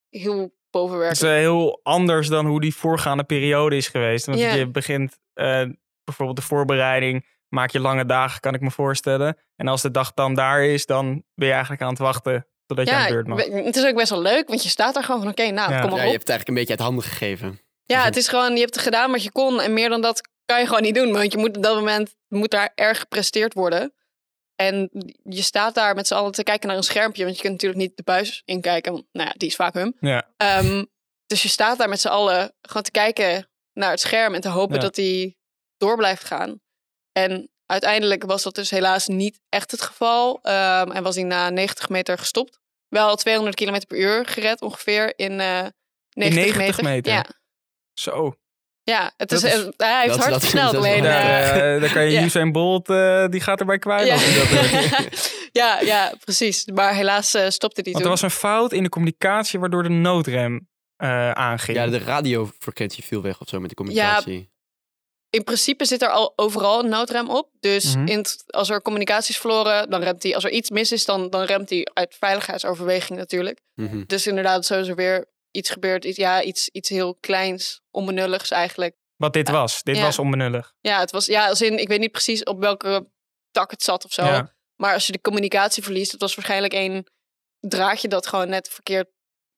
heel bovenwerk. Het is eh, heel anders dan hoe die voorgaande periode is geweest. Want je begint eh, bijvoorbeeld de voorbereiding, maak je lange dagen, kan ik me voorstellen. En als de dag dan daar is, dan ben je eigenlijk aan het wachten totdat je aan de beurt mag. het is ook best wel leuk, want je staat daar gewoon van, oké, nou, Ja. kom maar ja, je op. hebt het eigenlijk een beetje uit handen gegeven. Ja, het is gewoon, je hebt gedaan wat je kon en meer dan dat kan je gewoon niet doen. Want je moet op dat moment, moet daar erg gepresteerd worden. En je staat daar met z'n allen te kijken naar een schermpje, want je kunt natuurlijk niet de buis inkijken, want nou ja, die is vacuüm. Ja. Ehm, dus je staat daar met z'n allen gewoon te kijken naar het scherm en te hopen Ja. dat die door blijft gaan. En uiteindelijk was dat dus helaas niet echt het geval. Ehm, en was hij na 90 meter gestopt. Wel 200 km per uur gered ongeveer in, eh 90, 90 meter? Ja, Zo. Ja het is, is- hij heeft hard is alleen, eh, eh, daar kan je ja. Usain Bolt, eh, die gaat erbij kwijt. ja. ja, ja, precies. Maar helaas eh, stopte die Want er was een fout in de communicatie waardoor de noodrem eh, aanging. Ja, de radiofrequentie viel weg of zo met de communicatie. In principe zit er al overal een noodrem op. Dus Mhm. in als er communicatie is verloren, dan remt hij. Als er iets mis is, dan, dan remt hij uit veiligheidsoverweging natuurlijk. Mhm. Dus inderdaad, zo is er weer iets gebeurd. Iets, ja, iets, iets heel kleins, onbenulligs eigenlijk. Wat dit was. Dit Ja. was onbenullig. Ja, het was, ja, als in, ik weet niet precies op welke tak het zat of zo. Ja. Maar als je de communicatie verliest, het was waarschijnlijk één draadje dat gewoon net verkeerd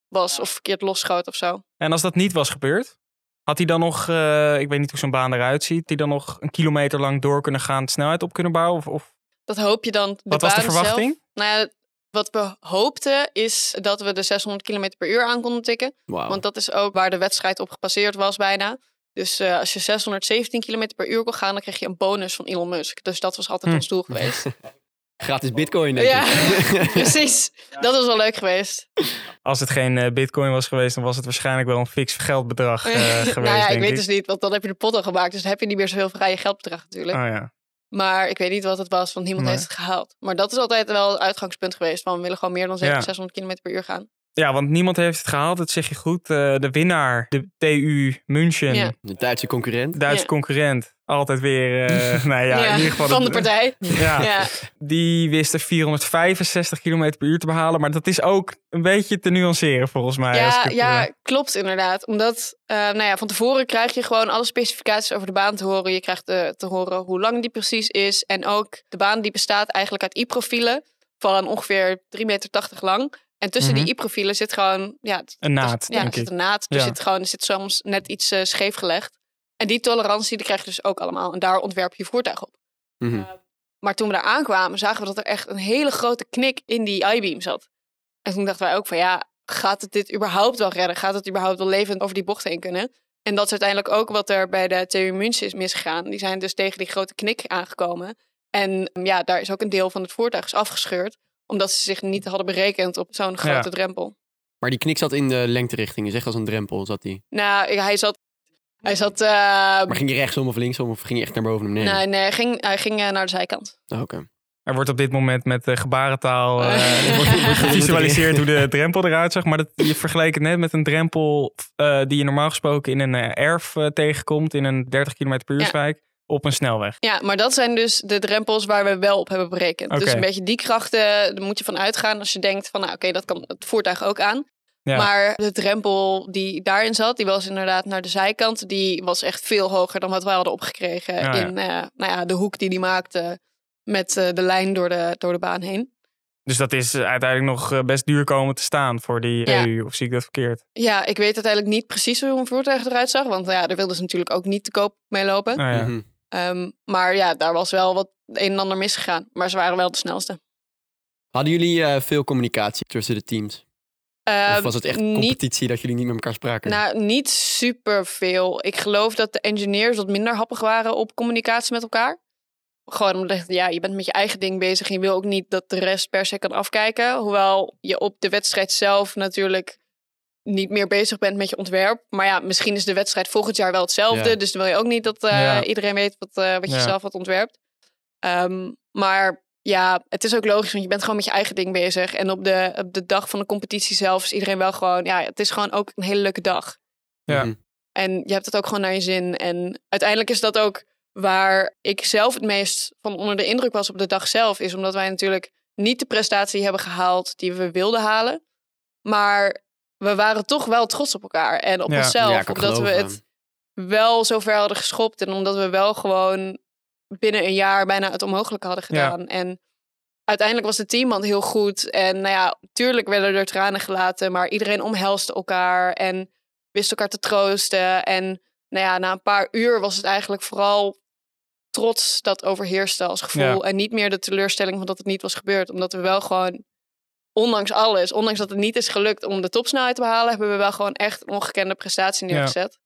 was of verkeerd losschoot of zo. En als dat niet was gebeurd, had hij dan nog, eh, ik weet niet hoe zo'n baan eruit ziet, hij dan nog een kilometer lang door kunnen gaan, snelheid op kunnen bouwen? Of, of Dat hoop je dan. De wat was de verwachting? Zelf, nou ja, wat we hoopten is dat we de 600 km per uur aan konden tikken. Want dat is ook waar de wedstrijd op gepasseerd was bijna. Dus eh, als je 617 km per uur kon gaan, dan kreeg je een bonus van Elon Musk. Dus dat was altijd Hm. ons doel geweest. Gratis bitcoin, denk Ja. ik. Precies. Dat was wel leuk geweest. Als het geen eh, bitcoin was geweest, dan was het waarschijnlijk wel een fix geldbedrag eh, geweest, nou ja, ik weet ik. dus niet, want dan heb je de pot al gemaakt. Dus dan heb je niet meer zoveel vrije geldbedrag natuurlijk. Oh ja. Maar ik weet niet wat het was, want niemand Nee. heeft het gehaald. Maar dat is altijd wel het uitgangspunt geweest. Van we willen gewoon meer dan Ja. 600 km per uur gaan. Ja, want niemand heeft het gehaald, dat zeg je goed. Eh, de winnaar, de TU München, Ja. De Duitse concurrent. Duitse Ja. concurrent, altijd weer, eh, nou ja, in ieder geval... van de partij. Ja, Ja. die wisten 465 km per uur te behalen. Maar dat is ook een beetje te nuanceren volgens mij. Ja, ik ja, eh, klopt inderdaad. Omdat, eh, nou ja, van tevoren krijg je gewoon alle specificaties over de baan te horen. Je krijgt te horen hoe lang die precies is. En ook de baan die bestaat eigenlijk uit i-profielen van ongeveer 3,80 meter lang. En tussen Mhm. die i-profielen zit gewoon... Ja, Een naad, ja, denk er zit ik. een naad. Er Ja. zit, gewoon, er zit soms net iets eh, scheef gelegd. En die tolerantie die krijg je dus ook allemaal. En daar ontwerp je voertuig op. Mhm. Maar toen we daar aankwamen, zagen we dat er echt een hele grote knik in die i-beam zat. En toen dachten wij ook van ja, gaat het dit überhaupt wel redden? Gaat het überhaupt wel levend over die bocht heen kunnen? En dat is uiteindelijk ook wat er bij de TU München is misgegaan. Die zijn dus tegen die grote knik aangekomen. En um, ja, daar is ook een deel van het voertuig is afgescheurd. Omdat ze zich niet hadden berekend op zo'n grote drempel. Maar die knik zat in de lengterichting, dus echt als een drempel zat die. Nou, hij zat... Hij zat... eh, Maar ging je rechtsom of linksom of ging je echt naar boven of naar beneden? nee, nee, hij ging, hij ging eh, naar de zijkant. Oh, Oké. Er wordt op dit moment met gebarentaal eh, wordt- wordt gevisualiseerd hoe de drempel eruit zag. Maar dat, je vergeleek het net met een drempel eh, die je normaal gesproken in een erf tegenkomt. In een 30 km per uur Ja. Op een snelweg. Ja, maar dat zijn dus de drempels waar we wel op hebben berekend. Dus een beetje die krachten, daar moet je van uitgaan als je denkt van, nou oké, dat kan het voertuig ook aan. Ja. Maar de drempel die daarin zat, die was inderdaad naar de zijkant. Die was echt veel hoger dan wat wij hadden opgekregen Ja, ja. in eh, nou ja, de hoek die die maakte met eh, de lijn door de, door de baan heen. Dus dat is eh, uiteindelijk nog best duur komen te staan voor die Ja. EU. Of zie ik dat verkeerd? Ja, ik weet uiteindelijk niet precies hoe een voertuig eruit zag. Want ja, daar wilden ze natuurlijk ook niet te koop mee lopen. Nou ja. Mhm. Ehm, maar ja, daar was wel wat een en ander misgegaan. Maar ze waren wel de snelste. Hadden jullie eh, veel communicatie tussen de teams? Of was het echt niet competitie dat jullie niet met elkaar spraken? Nou, niet super veel. Ik geloof dat de engineers wat minder happig waren op communicatie met elkaar. Gewoon omdat ja, je bent met je eigen ding bezig en je wil ook niet dat de rest per se kan afkijken. Hoewel je op de wedstrijd zelf natuurlijk niet meer bezig bent met je ontwerp. Maar ja, misschien is de wedstrijd volgend jaar wel hetzelfde. Ja. Dus dan wil je ook niet dat eh, Ja. iedereen weet wat, eh, wat je Ja. zelf had ontwerpt. Ehm, maar ja, het is ook logisch, want je bent gewoon met je eigen ding bezig. En op de, op de dag van de competitie zelf is iedereen wel gewoon... Ja, het is gewoon ook een hele leuke dag. Ja. Mhm. En je hebt het ook gewoon naar je zin. En uiteindelijk is dat ook waar ik zelf het meest van onder de indruk was op de dag zelf. Is omdat wij natuurlijk niet de prestatie hebben gehaald die we wilden halen. Maar we waren toch wel trots op elkaar en op Ja. onszelf. Ja, omdat we het wel zo ver hadden geschopt. En omdat we wel gewoon binnen een jaar bijna het onmogelijke hadden Ja. gedaan. En uiteindelijk was de teamband heel goed. En nou ja, tuurlijk werden er tranen gelaten. Maar iedereen omhelste elkaar en wist elkaar te troosten. En nou ja, na een paar uur was het eigenlijk vooral trots dat overheerste als gevoel. Ja. En niet meer de teleurstelling van dat het niet was gebeurd. Omdat we wel gewoon, ondanks alles, ondanks dat het niet is gelukt om de topsnelheid te behalen, hebben we wel gewoon echt een ongekende prestatie Ja. neergezet.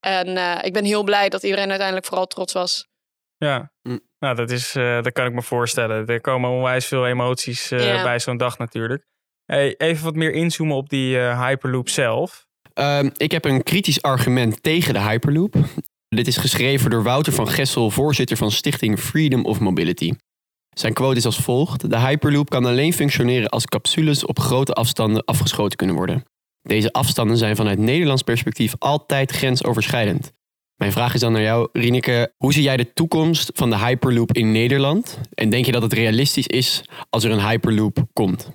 En eh, ik ben heel blij dat iedereen uiteindelijk vooral trots was. Ja, Mm. nou dat, is, eh, dat kan ik me voorstellen. Er komen onwijs veel emoties eh, bij zo'n dag natuurlijk. Hey, even wat meer inzoomen op die eh, Hyperloop zelf. Ehm, ik heb een kritisch argument tegen de Hyperloop. Dit is geschreven door Wouter van Gessel, voorzitter van Stichting Freedom of Mobility. Zijn quote is als volgt: De Hyperloop kan alleen functioneren als capsules op grote afstanden afgeschoten kunnen worden. Deze afstanden zijn vanuit Nederlands perspectief altijd grensoverschrijdend. Mijn vraag is dan naar jou, Rieneke. Hoe zie jij de toekomst van de Hyperloop in Nederland? En denk je dat het realistisch is als er een Hyperloop komt?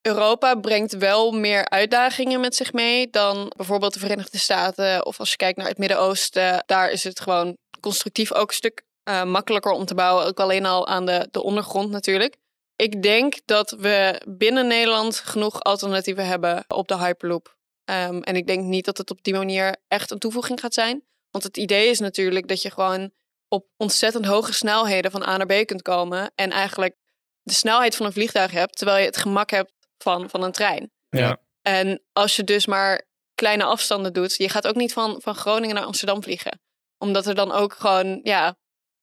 Europa brengt wel meer uitdagingen met zich mee dan bijvoorbeeld de Verenigde Staten. Of als je kijkt naar het Midden-Oosten, daar is het gewoon constructief ook een stuk eh, makkelijker om te bouwen. Ook alleen al aan de, de ondergrond natuurlijk. Ik denk dat we binnen Nederland genoeg alternatieven hebben op de Hyperloop. Ehm, en ik denk niet dat het op die manier echt een toevoeging gaat zijn. Want het idee is natuurlijk dat je gewoon op ontzettend hoge snelheden van A naar B kunt komen. En eigenlijk de snelheid van een vliegtuig hebt, terwijl je het gemak hebt van, van een trein. Ja. En als je dus maar kleine afstanden doet, je gaat ook niet van, van Groningen naar Amsterdam vliegen. Omdat er dan ook gewoon ja,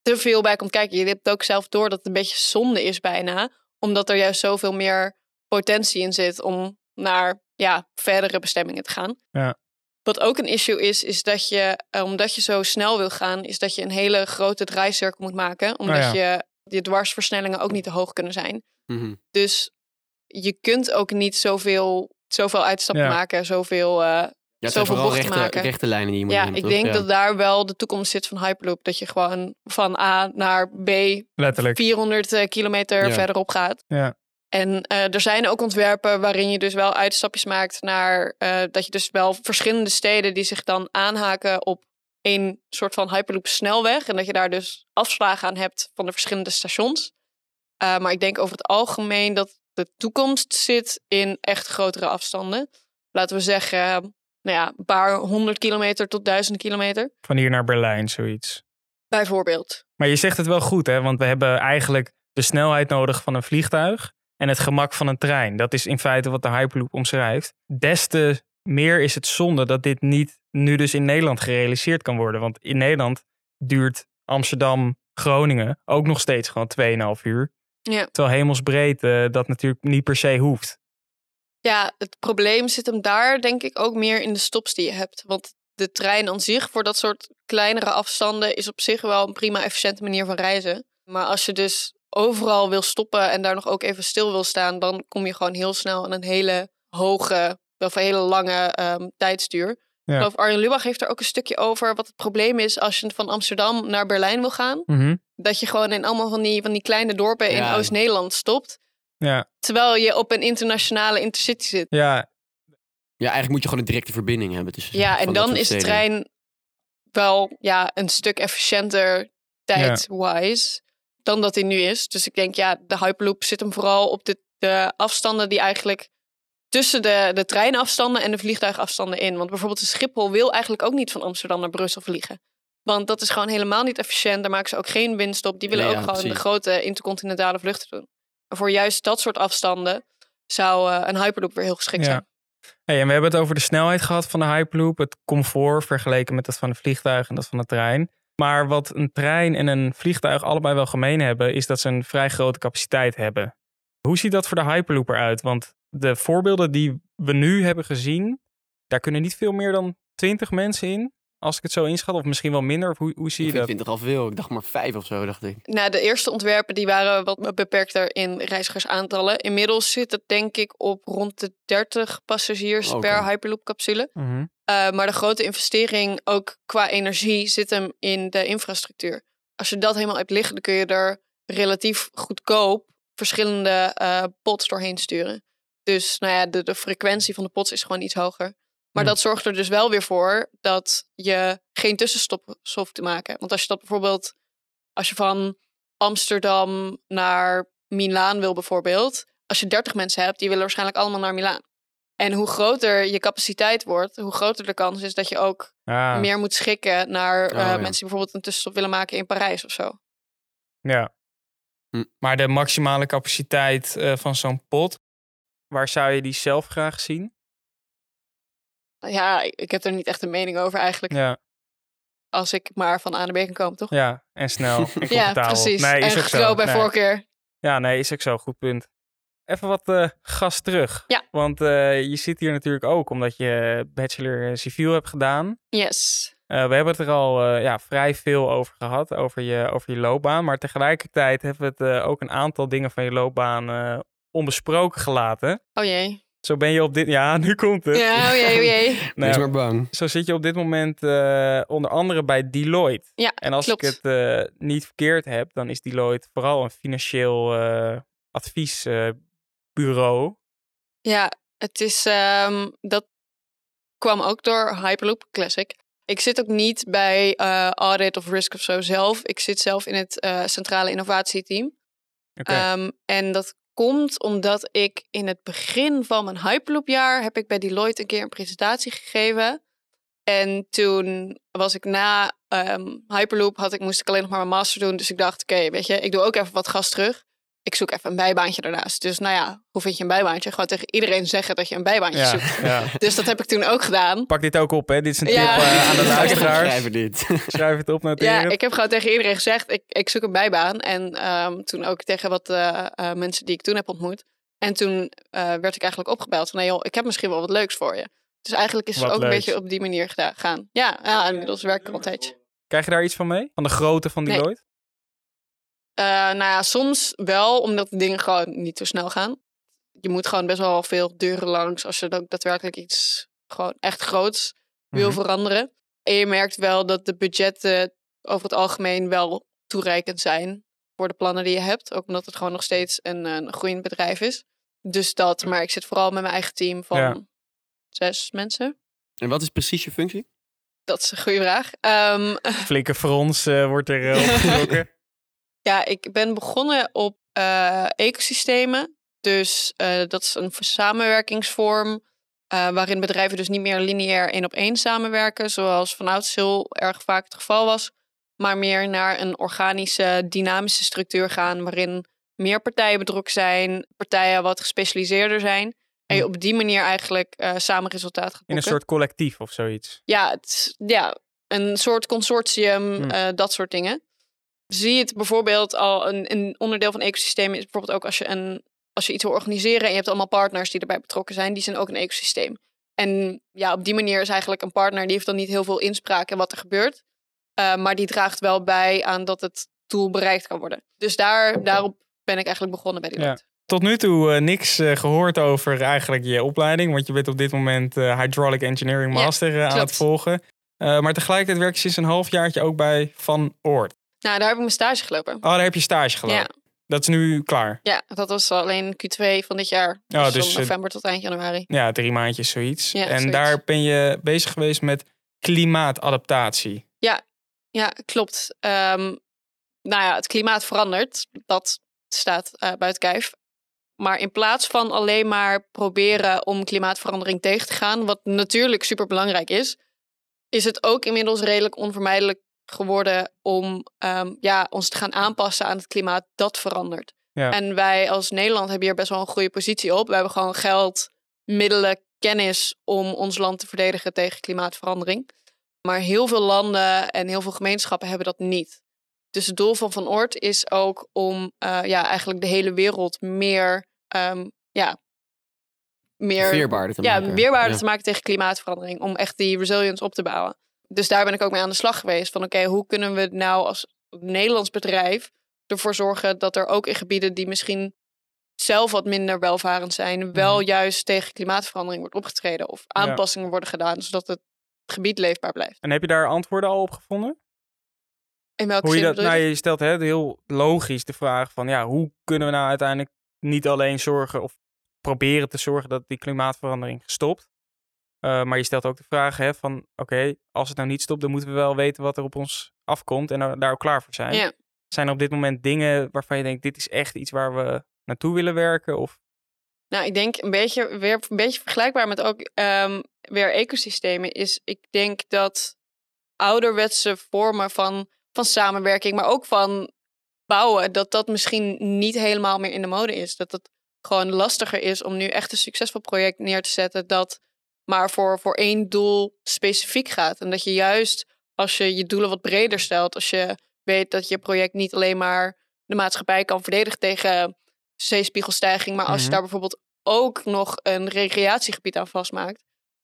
te veel bij komt kijken. Je hebt ook zelf door dat het een beetje zonde is bijna. Omdat er juist zoveel meer potentie in zit om naar ja, verdere bestemmingen te gaan. Ja. Wat ook een issue is, is dat je, eh, omdat je zo snel wil gaan, is dat je een hele grote draaicirkel moet maken. Omdat Oh ja. je, je dwarsversnellingen ook niet te hoog kunnen zijn. Mhm. Dus je kunt ook niet zoveel, zoveel uitstappen Ja. maken, zoveel. eh, Ja, Zoveel bochten rechte, maken. rechte lijnen die je moet ja, nemen, ik toch? denk Ja. dat daar wel de toekomst zit van Hyperloop. Dat je gewoon van A naar B Letterlijk. 400 eh, kilometer Ja. verderop gaat. Ja. En eh, er zijn ook ontwerpen waarin je dus wel uitstapjes maakt naar eh, dat je dus wel verschillende steden die zich dan aanhaken op één soort van Hyperloop snelweg. En dat je daar dus afslagen aan hebt van de verschillende stations. Eh, maar ik denk over het algemeen dat de toekomst zit in echt grotere afstanden. Laten we zeggen, nou ja, een paar honderd kilometer tot duizend kilometer. Van hier naar Berlijn, zoiets. Bijvoorbeeld. Maar je zegt het wel goed, hè? Want we hebben eigenlijk de snelheid nodig van een vliegtuig en het gemak van een trein. Dat is in feite wat de Hyperloop omschrijft. Des te meer is het zonde dat dit niet nu dus in Nederland gerealiseerd kan worden. Want in Nederland duurt Amsterdam, Groningen ook nog steeds gewoon 2,5 uur. Ja. Terwijl hemelsbreed eh, dat natuurlijk niet per se hoeft. Ja, het probleem zit hem daar denk ik ook meer in de stops die je hebt. Want de trein aan zich voor dat soort kleinere afstanden is op zich wel een prima efficiënte manier van reizen. Maar als je dus overal wil stoppen en daar nog ook even stil wil staan, dan kom je gewoon heel snel aan een hele hoge of een hele lange ehm, tijdsduur. Ja. Ik geloof Arjen Lubach heeft er ook een stukje over wat het probleem is als je van Amsterdam naar Berlijn wil gaan. Mhm. Dat je gewoon in allemaal van die, van die kleine dorpen in. Oost-Nederland stopt. Ja, Terwijl je op een internationale intercity zit. ja, Ja, eigenlijk moet je gewoon een directe verbinding hebben. tussen Ja, en dan is de trein wel ja, een stuk efficiënter tijd-wise dan dat hij nu is. Dus ik denk, ja, de Hyperloop zit hem vooral op de, de afstanden die eigenlijk tussen de, de treinafstanden en de vliegtuigafstanden in. Want bijvoorbeeld de Schiphol wil eigenlijk ook niet van Amsterdam naar Brussel vliegen. Want dat is gewoon helemaal niet efficiënt. Daar maken ze ook geen winst op. Die willen Nee, ook ja, gewoon de grote intercontinentale vluchten doen. Voor juist dat soort afstanden zou eh, een Hyperloop weer heel geschikt Ja. zijn. Hey, en we hebben het over de snelheid gehad van de Hyperloop, het comfort vergeleken met dat van een vliegtuig en dat van de trein. Maar wat een trein en een vliegtuig allebei wel gemeen hebben, is dat ze een vrij grote capaciteit hebben. Hoe ziet dat voor de Hyperloop eruit? Want de voorbeelden die we nu hebben gezien, daar kunnen niet veel meer dan 20 mensen in, als ik het zo inschat, of misschien wel minder. Of hoe, hoe zie Ik je vind dat? 20 al veel. Ik dacht maar vijf of zo, dacht ik. Nou, de eerste ontwerpen die waren wat beperkter in reizigersaantallen. Inmiddels zit het denk ik op rond de 30 passagiers per Hyperloop-capsule. Mhm. Uh, maar de grote investering, ook qua energie, zit hem in de infrastructuur. Als je dat helemaal hebt liggen, dan kun je er relatief goedkoop verschillende eh pots doorheen sturen. Dus nou ja, de, de frequentie van de pots is gewoon iets hoger. Maar dat zorgt er dus wel weer voor dat je geen tussenstop hoeft te maken. Want als je dat bijvoorbeeld, als je van Amsterdam naar Milaan wil bijvoorbeeld. Als je 30 mensen hebt, die willen waarschijnlijk allemaal naar Milaan. En hoe groter je capaciteit wordt, hoe groter de kans is dat je ook Ah, meer moet schikken naar Oh, eh, ja. mensen die bijvoorbeeld een tussenstop willen maken in Parijs of zo. ja. Hm. Maar de maximale capaciteit eh, van zo'n pot, waar zou je die zelf graag zien? Ja, ik heb er niet echt een mening over eigenlijk. Ja, Als ik maar van A naar B kan komen, toch? ja. en snel. En Ja, precies. Nee, is en ook zo. bij Nee. voorkeur. Ja, nee, is ook zo. Goed punt. Even wat eh, gas terug. Ja. Want eh, je zit hier natuurlijk ook omdat je bachelor eh, civiel hebt gedaan. Yes. We hebben het er al ja, vrij veel over gehad, over je, over je loopbaan. Maar tegelijkertijd hebben we het ook een aantal dingen van je loopbaan onbesproken gelaten. Oh jee. Zo ben je op dit... Ja, nu komt het. Ja, oh jee, oh jee. Nou, Wees maar bang. Zo zit je op dit moment eh, onder andere bij Deloitte. Ja, En als klopt. ik het eh, niet verkeerd heb, dan is Deloitte vooral een financieel eh, adviesbureau. Ja, het is, ehm, dat kwam ook door Hyperloop Classic. Ik zit ook niet bij eh, audit of risk of zo zelf. Ik zit zelf in het eh, centrale innovatieteam. Oké. Ehm, en dat komt omdat ik in het begin van mijn Hyperloop-jaar heb ik bij Deloitte een keer een presentatie gegeven. En toen was ik na ehm, Hyperloop, had ik, moest ik alleen nog maar mijn master doen. Dus ik dacht, oké, weet je, ik doe ook even wat gas terug. Ik zoek even een bijbaantje daarnaast. Dus nou ja, hoe vind je een bijbaantje? Gewoon tegen iedereen zeggen dat je een bijbaantje ja, zoekt. ja. Dus dat heb ik toen ook gedaan. Pak dit ook op, hè. Dit is een Ja. tip eh, aan de luisteraars. schrijven dit. Schrijf het op, noteer Ja, ik heb gewoon tegen iedereen gezegd, ik, ik zoek een bijbaan. En ehm, toen ook tegen wat eh, eh, mensen die ik toen heb ontmoet. En toen eh, werd ik eigenlijk opgebeld van, nee joh, ik heb misschien wel wat leuks voor je. Dus eigenlijk is het ook een beetje op die manier gedaan, gaan. Ja, ja, inmiddels werk ik al een tijdje. Krijg je daar iets van mee? Van de grootte van Nee. Deloitte? Eh, nou ja, soms wel, omdat de dingen gewoon niet zo snel gaan. Je moet gewoon best wel veel deuren langs als je ook daadwerkelijk iets gewoon echt groots wil Mhm. veranderen. En je merkt wel dat de budgetten over het algemeen wel toereikend zijn voor de plannen die je hebt. Ook omdat het gewoon nog steeds een, een groeiend bedrijf is. Dus dat, maar ik zit vooral met mijn eigen team van Ja. zes mensen. En wat is precies je functie? Dat is een goede vraag. Ehm, Flinke frons eh, wordt er uh, opgetrokken. Ja, ik ben begonnen op eh, ecosystemen. Dus eh, dat is een samenwerkingsvorm eh, waarin bedrijven dus niet meer lineair één op één samenwerken, zoals vanouds heel erg vaak het geval was, maar meer naar een organische, dynamische structuur gaan, waarin meer partijen betrokken zijn, partijen wat gespecialiseerder zijn. En je op die manier eigenlijk uh, samen resultaat gaat boeken. In een soort collectief of zoiets. Ja, het, ja een soort consortium, Hmm. dat soort dingen. Zie je het bijvoorbeeld al, een, een onderdeel van ecosystemen is bijvoorbeeld ook als je, een, als je iets wil organiseren en je hebt allemaal partners die erbij betrokken zijn, die zijn ook een ecosysteem. En ja, op die manier is eigenlijk een partner, die heeft dan niet heel veel inspraak in wat er gebeurt. eh, maar die draagt wel bij aan dat het doel bereikt kan worden. Dus daar, daarop ben ik eigenlijk begonnen bij die Ja. Tot nu toe eh, niks eh, gehoord over eigenlijk je opleiding. Want je bent op dit moment Hydraulic Engineering Master aan het volgen. Maar tegelijkertijd werk je sinds een halfjaartje ook bij Van Oort. Nou, daar heb ik mijn stage gelopen. Oh, daar heb je stage gelopen. Ja. Dat is nu klaar. Ja, dat was alleen Q2 van dit jaar. Ja, dus, dus, van november tot eind januari. Ja, drie maandjes zoiets. Ja, en zoiets. daar ben je bezig geweest met klimaatadaptatie. Ja, klopt. Ehm, nou ja, het klimaat verandert. Dat staat eh, buiten kijf. Maar in plaats van alleen maar proberen om klimaatverandering tegen te gaan, wat natuurlijk super belangrijk is, is het ook inmiddels redelijk onvermijdelijk geworden om ehm, ja, ons te gaan aanpassen aan het klimaat dat verandert. Ja. En wij als Nederland hebben hier best wel een goede positie op. We hebben gewoon geld, middelen, kennis om ons land te verdedigen tegen klimaatverandering. Maar heel veel landen en heel veel gemeenschappen hebben dat niet. Dus het doel van Van Oort is ook om eh, ja, eigenlijk de hele wereld meer, ehm, ja, meer te ja, maken. weerbaarder Ja. te maken tegen klimaatverandering. Om echt die resilience op te bouwen. Dus daar ben ik ook mee aan de slag geweest. Van oké, hoe kunnen we nou als Nederlands bedrijf ervoor zorgen dat er ook in gebieden die misschien zelf wat minder welvarend zijn, wel Mhm. juist tegen klimaatverandering wordt opgetreden. Of aanpassingen worden gedaan, zodat het gebied leefbaar blijft. En heb je daar antwoorden al op gevonden? In welke Hoe je dat, nou, je stelt hè, heel logisch de vraag van ja, hoe kunnen we nou uiteindelijk niet alleen zorgen of proberen te zorgen dat die klimaatverandering stopt. Uh, maar je stelt ook de vraag hè, van oké, als het nou niet stopt, dan moeten we wel weten wat er op ons afkomt en daar daar ook klaar voor zijn. Ja. Zijn er op dit moment dingen waarvan je denkt, dit is echt iets waar we naartoe willen werken? Of Nou, ik denk een beetje, weer een beetje vergelijkbaar met ook ehm, weer ecosystemen is. Ik denk dat ouderwetse vormen van, van samenwerking, maar ook van bouwen, dat dat misschien niet helemaal meer in de mode is. Dat het gewoon lastiger is om nu echt een succesvol project neer te zetten dat maar voor, voor één doel specifiek gaat. En dat je juist als je je doelen wat breder stelt, als je weet dat je project niet alleen maar de maatschappij kan verdedigen tegen zeespiegelstijging, maar als je Mhm. daar bijvoorbeeld ook nog een recreatiegebied aan vastmaakt,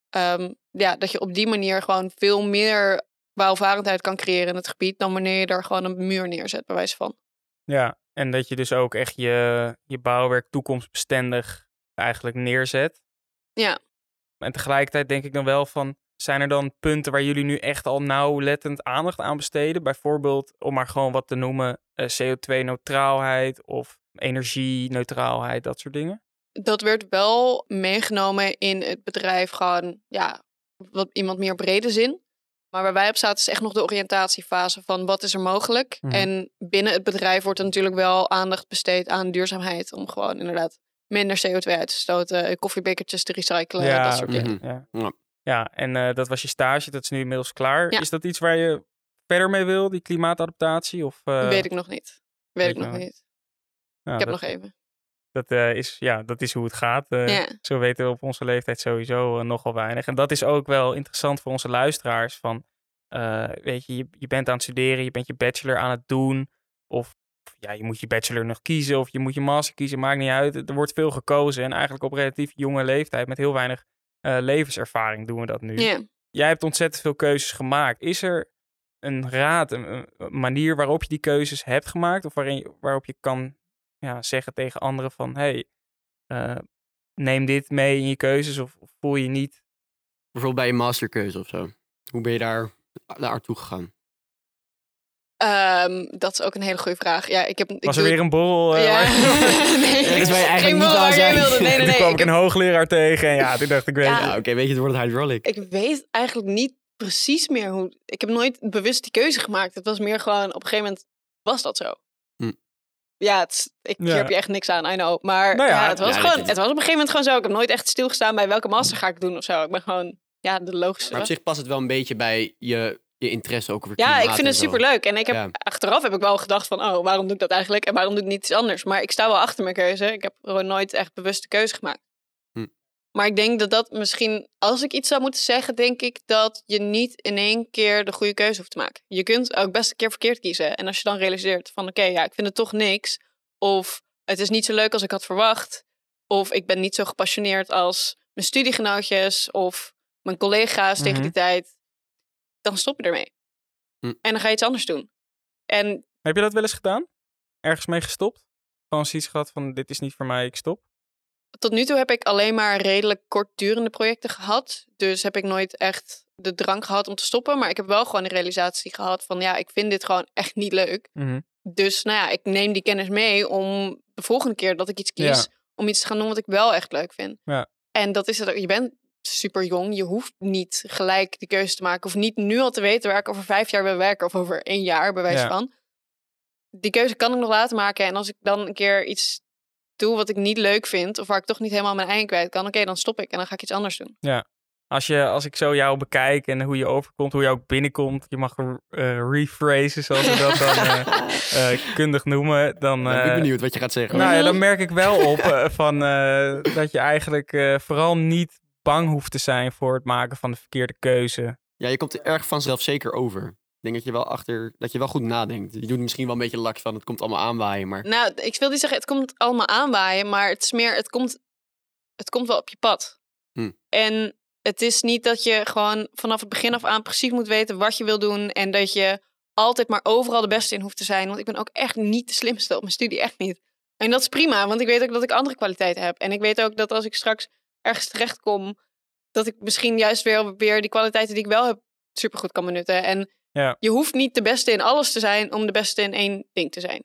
ehm, ja, dat je op die manier gewoon veel meer welvarendheid kan creëren in het gebied dan wanneer je er gewoon een muur neerzet, bij wijze van. ja, en dat je dus ook echt je, je bouwwerk toekomstbestendig eigenlijk neerzet. Ja. En tegelijkertijd denk ik dan wel van, zijn er dan punten waar jullie nu echt al nauwlettend aandacht aan besteden? Bijvoorbeeld, om maar gewoon wat te noemen, eh, CO2-neutraalheid of energie-neutraalheid, dat soort dingen? Dat werd wel meegenomen in het bedrijf gewoon, ja, wat iemand meer brede zin. Maar waar wij op zaten is echt nog de oriëntatiefase van wat is er mogelijk. Mhm. En binnen het bedrijf wordt er natuurlijk wel aandacht besteed aan duurzaamheid. Om gewoon inderdaad minder CO2 uit te stoten, koffiebekertjes te recyclen, dat soort oké, dingen. Ja, Ja. ja en eh, dat was je stage, dat is nu inmiddels klaar. Ja. Is dat iets waar je verder mee wil, die klimaatadaptatie? Of, eh, Weet ik nog niet. Weet, weet ik nog nog niet. nou, ik heb dat, nog even. Dat, eh, is, ja, dat is hoe het gaat. Eh, Ja. Zo weten we op onze leeftijd sowieso eh, nogal weinig. En dat is ook wel interessant voor onze luisteraars. Van, eh, weet je, je, je bent aan het studeren, je bent je bachelor aan het doen. Of ja, je moet je bachelor nog kiezen of je moet je master kiezen, maakt niet uit. Er wordt veel gekozen en eigenlijk op relatief jonge leeftijd met heel weinig eh, levenservaring doen we dat nu. Ja. Jij hebt ontzettend veel keuzes gemaakt. Is er een raad, een, een manier waarop je die keuzes hebt gemaakt? Of waarin, je- waarop je kan ja, zeggen tegen anderen van... hey, eh, neem dit mee in je keuzes of, of voel je niet... Bijvoorbeeld bij je masterkeuze of zo. Hoe ben je daar naartoe gegaan? Ehm, dat is ook een hele goede vraag. Ja, ik heb, ik Was er doe- weer een borrel? eh, Ja. waar- nee, eigenlijk geen niet borrel waar jij wilde. Nee, nee, toen kwam Ik, een heb- hoogleraar tegen en ja, toen dacht ik, weet Ja. oké, weet je, het wordt het hydraulic. ik weet eigenlijk niet precies meer hoe... Ik heb nooit bewust die keuze gemaakt. Het was meer gewoon, op een gegeven moment was dat zo. Hm. ja, het, is- ik hier heb je echt niks aan, I know. Maar Nou ja, ja, het, was ja, gewoon, het was op een gegeven moment gewoon zo. Ik heb nooit echt stilgestaan bij welke master ga ik doen of zo. Ik ben gewoon, ja, de logische. Maar op zich past het wel een beetje bij je, je interesse ook over Ja, ik vind het zo. super leuk. En ik heb, Ja. achteraf heb ik wel gedacht van, oh, waarom doe ik dat eigenlijk? En waarom doe ik niet iets anders? Maar ik sta wel achter mijn keuze. Ik heb gewoon nooit echt bewuste keuze gemaakt. Hm. Maar ik denk dat dat misschien, als ik iets zou moeten zeggen, denk ik dat je niet in één keer de goede keuze hoeft te maken. Je kunt ook best een keer verkeerd kiezen. En als je dan realiseert van, oké, ja, ik vind het toch niks. Of het is niet zo leuk als ik had verwacht. Of ik ben niet zo gepassioneerd als mijn studiegenootjes of mijn collega's tegen Mhm. die tijd. Dan stop je ermee. Hm. En dan ga je iets anders doen. En Heb je dat wel eens gedaan? Ergens mee gestopt? Gewoon zoiets gehad van dit is niet voor mij, ik stop. tot nu toe heb ik alleen maar redelijk kortdurende projecten gehad. Dus heb ik nooit echt de drang gehad om te stoppen. Maar ik heb wel gewoon de realisatie gehad van ja, ik vind dit gewoon echt niet leuk. Mhm. Dus nou ja, ik neem die kennis mee om de volgende keer dat ik iets kies, Ja. om iets te gaan doen wat ik wel echt leuk vind. Ja. En dat is het ook. Je bent super jong. Je hoeft niet gelijk die keuze te maken. Of niet nu al te weten waar ik over vijf jaar wil werken. Of over één jaar, bij wijze Ja. van. Die keuze kan ik nog later maken. En als ik dan een keer iets doe wat ik niet leuk vind. Of waar ik toch niet helemaal mijn eigen kwijt kan. Oké, dan stop ik en dan ga ik iets anders doen. Als, je, als ik zo jou bekijk en hoe je overkomt, hoe je ook binnenkomt, je mag uh, rephrasen zoals we dat dan eh, eh, kundig noemen, dan, ben ik eh, benieuwd wat je gaat zeggen. nou ja, dan merk ik wel op van, eh, dat je eigenlijk eh, vooral niet bang hoeft te zijn voor het maken van de verkeerde keuze. Ja, je komt er erg vanzelf zeker over. Ik denk dat je wel achter, dat je wel goed nadenkt. Je doet misschien wel een beetje laks van, het komt allemaal aanwaaien, maar... Nou, ik wil niet zeggen, het komt allemaal aanwaaien. Maar het is meer, het komt, het komt wel op je pad. Hm. En het is niet dat je gewoon vanaf het begin af aan precies moet weten wat je wil doen. En dat je altijd maar overal de beste in hoeft te zijn. Want ik ben ook echt niet de slimste op mijn studie, echt niet. En dat is prima, want ik weet ook dat ik andere kwaliteiten heb. En ik weet ook dat als ik straks ergens terechtkom, dat ik misschien juist weer, weer die kwaliteiten die ik wel heb supergoed kan benutten. En Ja. je hoeft niet de beste in alles te zijn om de beste in één ding te zijn.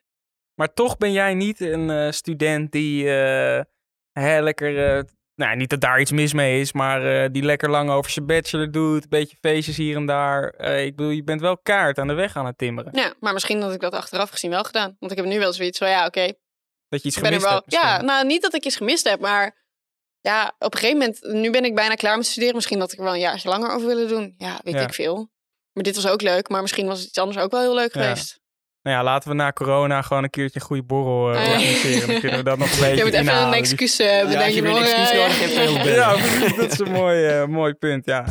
Maar toch ben jij niet een eh, student die hè, lekker, eh, nou niet dat daar iets mis mee is, maar die lekker lang over zijn bachelor doet, een beetje feestjes hier en daar. Ik bedoel, je bent wel kaart aan de weg aan het timmeren. Ja, maar misschien had ik dat achteraf gezien wel gedaan. Want ik heb nu wel zoiets van, ja, oké, Dat je iets gemist wel... hebt. misschien. Ja, nou, niet dat ik iets gemist heb, maar ja, op een gegeven moment... Nu ben ik bijna klaar met studeren. Misschien dat ik er wel een jaartje langer over willen doen. Ja, weet Ja. ik veel. Maar dit was ook leuk, maar misschien was iets anders ook wel heel leuk Ja. geweest. Nou ja, laten we na corona gewoon een keertje een goede borrel eh, ja. organiseren. Dan kunnen we dat nog een beetje Je moet even inhalen. een excuus als bedenken. je weer een hoor. excuus Ja, nodig ja. hebt, heel bellen. Ja, precies, dat is een mooi, eh, mooi punt, ja.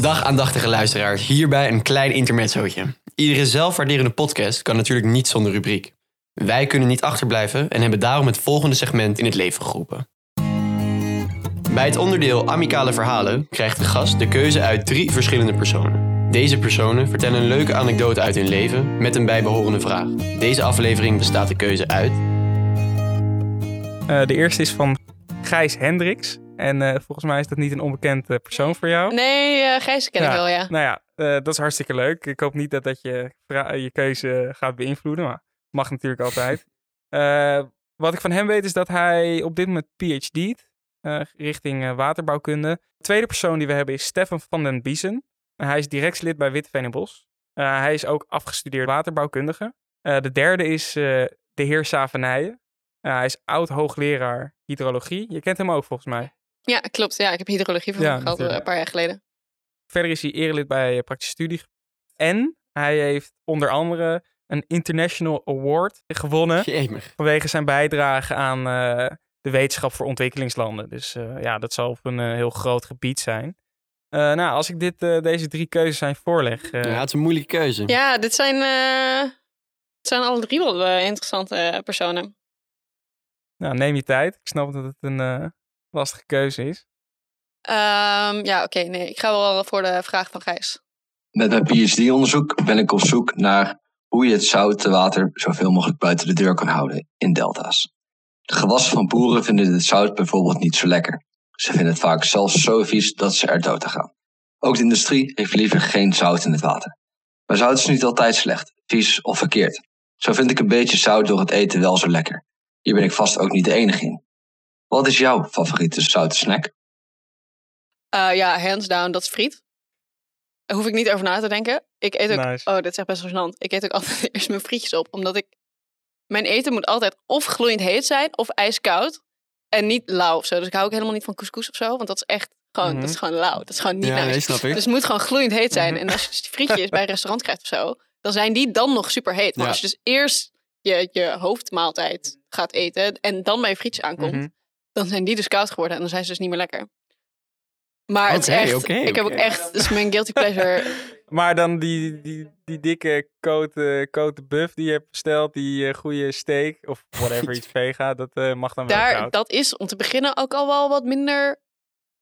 Dag aandachtige luisteraars, hierbij een klein intermezzootje. Iedere zelfwaarderende podcast kan natuurlijk niet zonder rubriek. Wij kunnen niet achterblijven en hebben daarom het volgende segment in het leven geroepen. Bij het onderdeel Amicale Verhalen krijgt de gast de keuze uit drie verschillende personen. Deze personen vertellen een leuke anekdote uit hun leven met een bijbehorende vraag. Deze aflevering bestaat de keuze uit. Eh, de eerste is van Gijs Hendricks. En eh, volgens mij is dat niet een onbekend eh, persoon voor jou. Nee, eh Gijs ken ik wel, ja. Nou ja, eh, dat is hartstikke leuk. Ik hoop niet dat dat je, je keuze gaat beïnvloeden, maar mag natuurlijk altijd. Eh, wat ik van hem weet is dat hij op dit moment PhD eh richting eh, waterbouwkunde. De tweede persoon die we hebben is Stefan van den Biesen. En hij is directslid bij Witteveen en Bos. Hij is ook afgestudeerd waterbouwkundige. De derde is de heer Savenijen. Hij is oud-hoogleraar hydrologie. Je kent hem ook volgens mij. Ja, klopt. Ja, ik heb hydrologie van Ja, hem gehad eh, natuurlijk. een paar jaar geleden. Verder is hij erelid bij Praktische Studie. En hij heeft onder andere een International Award gewonnen Jemig. vanwege zijn bijdrage aan eh, de wetenschap voor ontwikkelingslanden. Dus eh, ja, dat zal op een eh, heel groot gebied zijn. Eh, nou, als ik dit, eh, deze drie keuzes aan je voorleg, eh, Ja, het is een moeilijke keuze. Ja, dit zijn, eh, het zijn alle drie wel interessante personen. nou, neem je tijd. Ik snap dat het een eh, lastige keuze is. Ehm, ja, oké. nee, ik ga wel voor de vraag van Gijs. Met mijn PhD-onderzoek ben ik op zoek naar hoe je het zoute water zoveel mogelijk buiten de deur kan houden in delta's. De gewassen van boeren vinden het zout bijvoorbeeld niet zo lekker. Ze vinden het vaak zelfs zo vies dat ze er dood aan gaan. Ook de industrie heeft liever geen zout in het water. Maar zout is niet altijd slecht, vies of verkeerd. Zo vind ik een beetje zout door het eten wel zo lekker. Hier ben ik vast ook niet de enige in. Wat is jouw favoriete zoute snack? Eh, ja, hands down, dat is friet. Hoef ik niet over na te denken. Ik eet ook, Nice. oh, dit is echt best wel gênant. Ik eet ook altijd eerst mijn frietjes op, omdat ik, mijn eten moet altijd of gloeiend heet zijn, of ijskoud. En niet lauw of zo. Dus ik hou ook helemaal niet van couscous of zo, want dat is echt gewoon, Mhm. dat is gewoon lauw. Dat is gewoon niet Ja, nice. nee, snap ik. Dus het moet gewoon gloeiend heet zijn. Mhm. En als je dus die frietjes bij een restaurant krijgt of zo, dan zijn die dan nog super heet. Maar Ja. als je dus eerst je, je hoofdmaaltijd gaat eten en dan bij je frietjes aankomt, Mhm. dan zijn die dus koud geworden en dan zijn ze dus niet meer lekker. Maar het is echt, ik heb ook echt, het is mijn guilty pleasure. Maar dan die, die, die dikke cote, cote buff die je hebt besteld, die eh, goede steak of whatever, iets vega, dat eh, mag dan wel Daar, koud. dat is om te beginnen ook al wel wat minder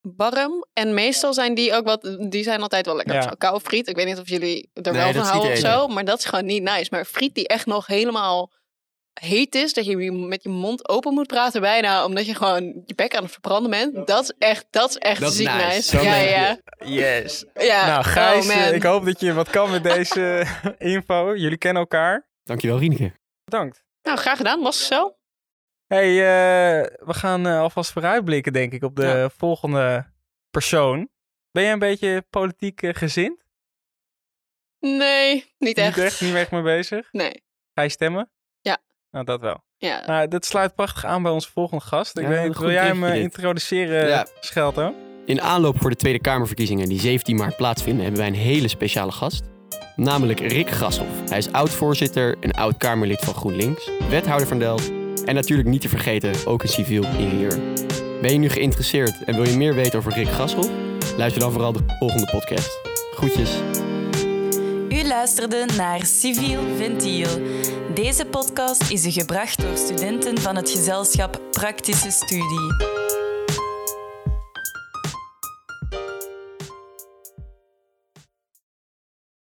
warm. En meestal zijn die ook wat, die zijn altijd wel lekker. Ja. Zo, koude friet, ik weet niet of jullie er Nee, wel van houden of zo, maar dat is gewoon niet nice. Maar friet die echt nog helemaal heet is, dat je met je mond open moet praten bijna, omdat je gewoon je bek aan het verbranden bent. Dat is echt, dat is echt Dat ziek nice. Ja, ja. Yes. ja. nou, Gijs, oh, eh, man. ik hoop dat je wat kan met deze info. Jullie kennen elkaar. Dankjewel, Rieneke. Bedankt. Nou, graag gedaan. Was het zo? Hey, eh, we gaan eh, alvast vooruitblikken, denk ik, op de Ja. volgende persoon. Ben jij een beetje politiek eh, gezind? Nee, niet echt. Niet echt, niet echt mee bezig? Nee. Ga je stemmen? Nou, dat wel. Ja. Nou, dat sluit prachtig aan bij onze volgende gast. Ik Ja, weet wil jij hem dit. introduceren, Ja. Schelto? In aanloop voor de Tweede Kamerverkiezingen die 17 maart plaatsvinden, hebben wij een hele speciale gast. Namelijk Rick Grashoff. Hij is oud-voorzitter en oud-Kamerlid van GroenLinks, wethouder van Delft en natuurlijk niet te vergeten ook een civiel ingenieur. Ben je nu geïnteresseerd en wil je meer weten over Rick Grashoff? Luister dan vooral de volgende podcast. Groetjes. U luisterde naar Civiel Ventiel. Deze podcast is gebracht door studenten van het gezelschap Praktische Studie.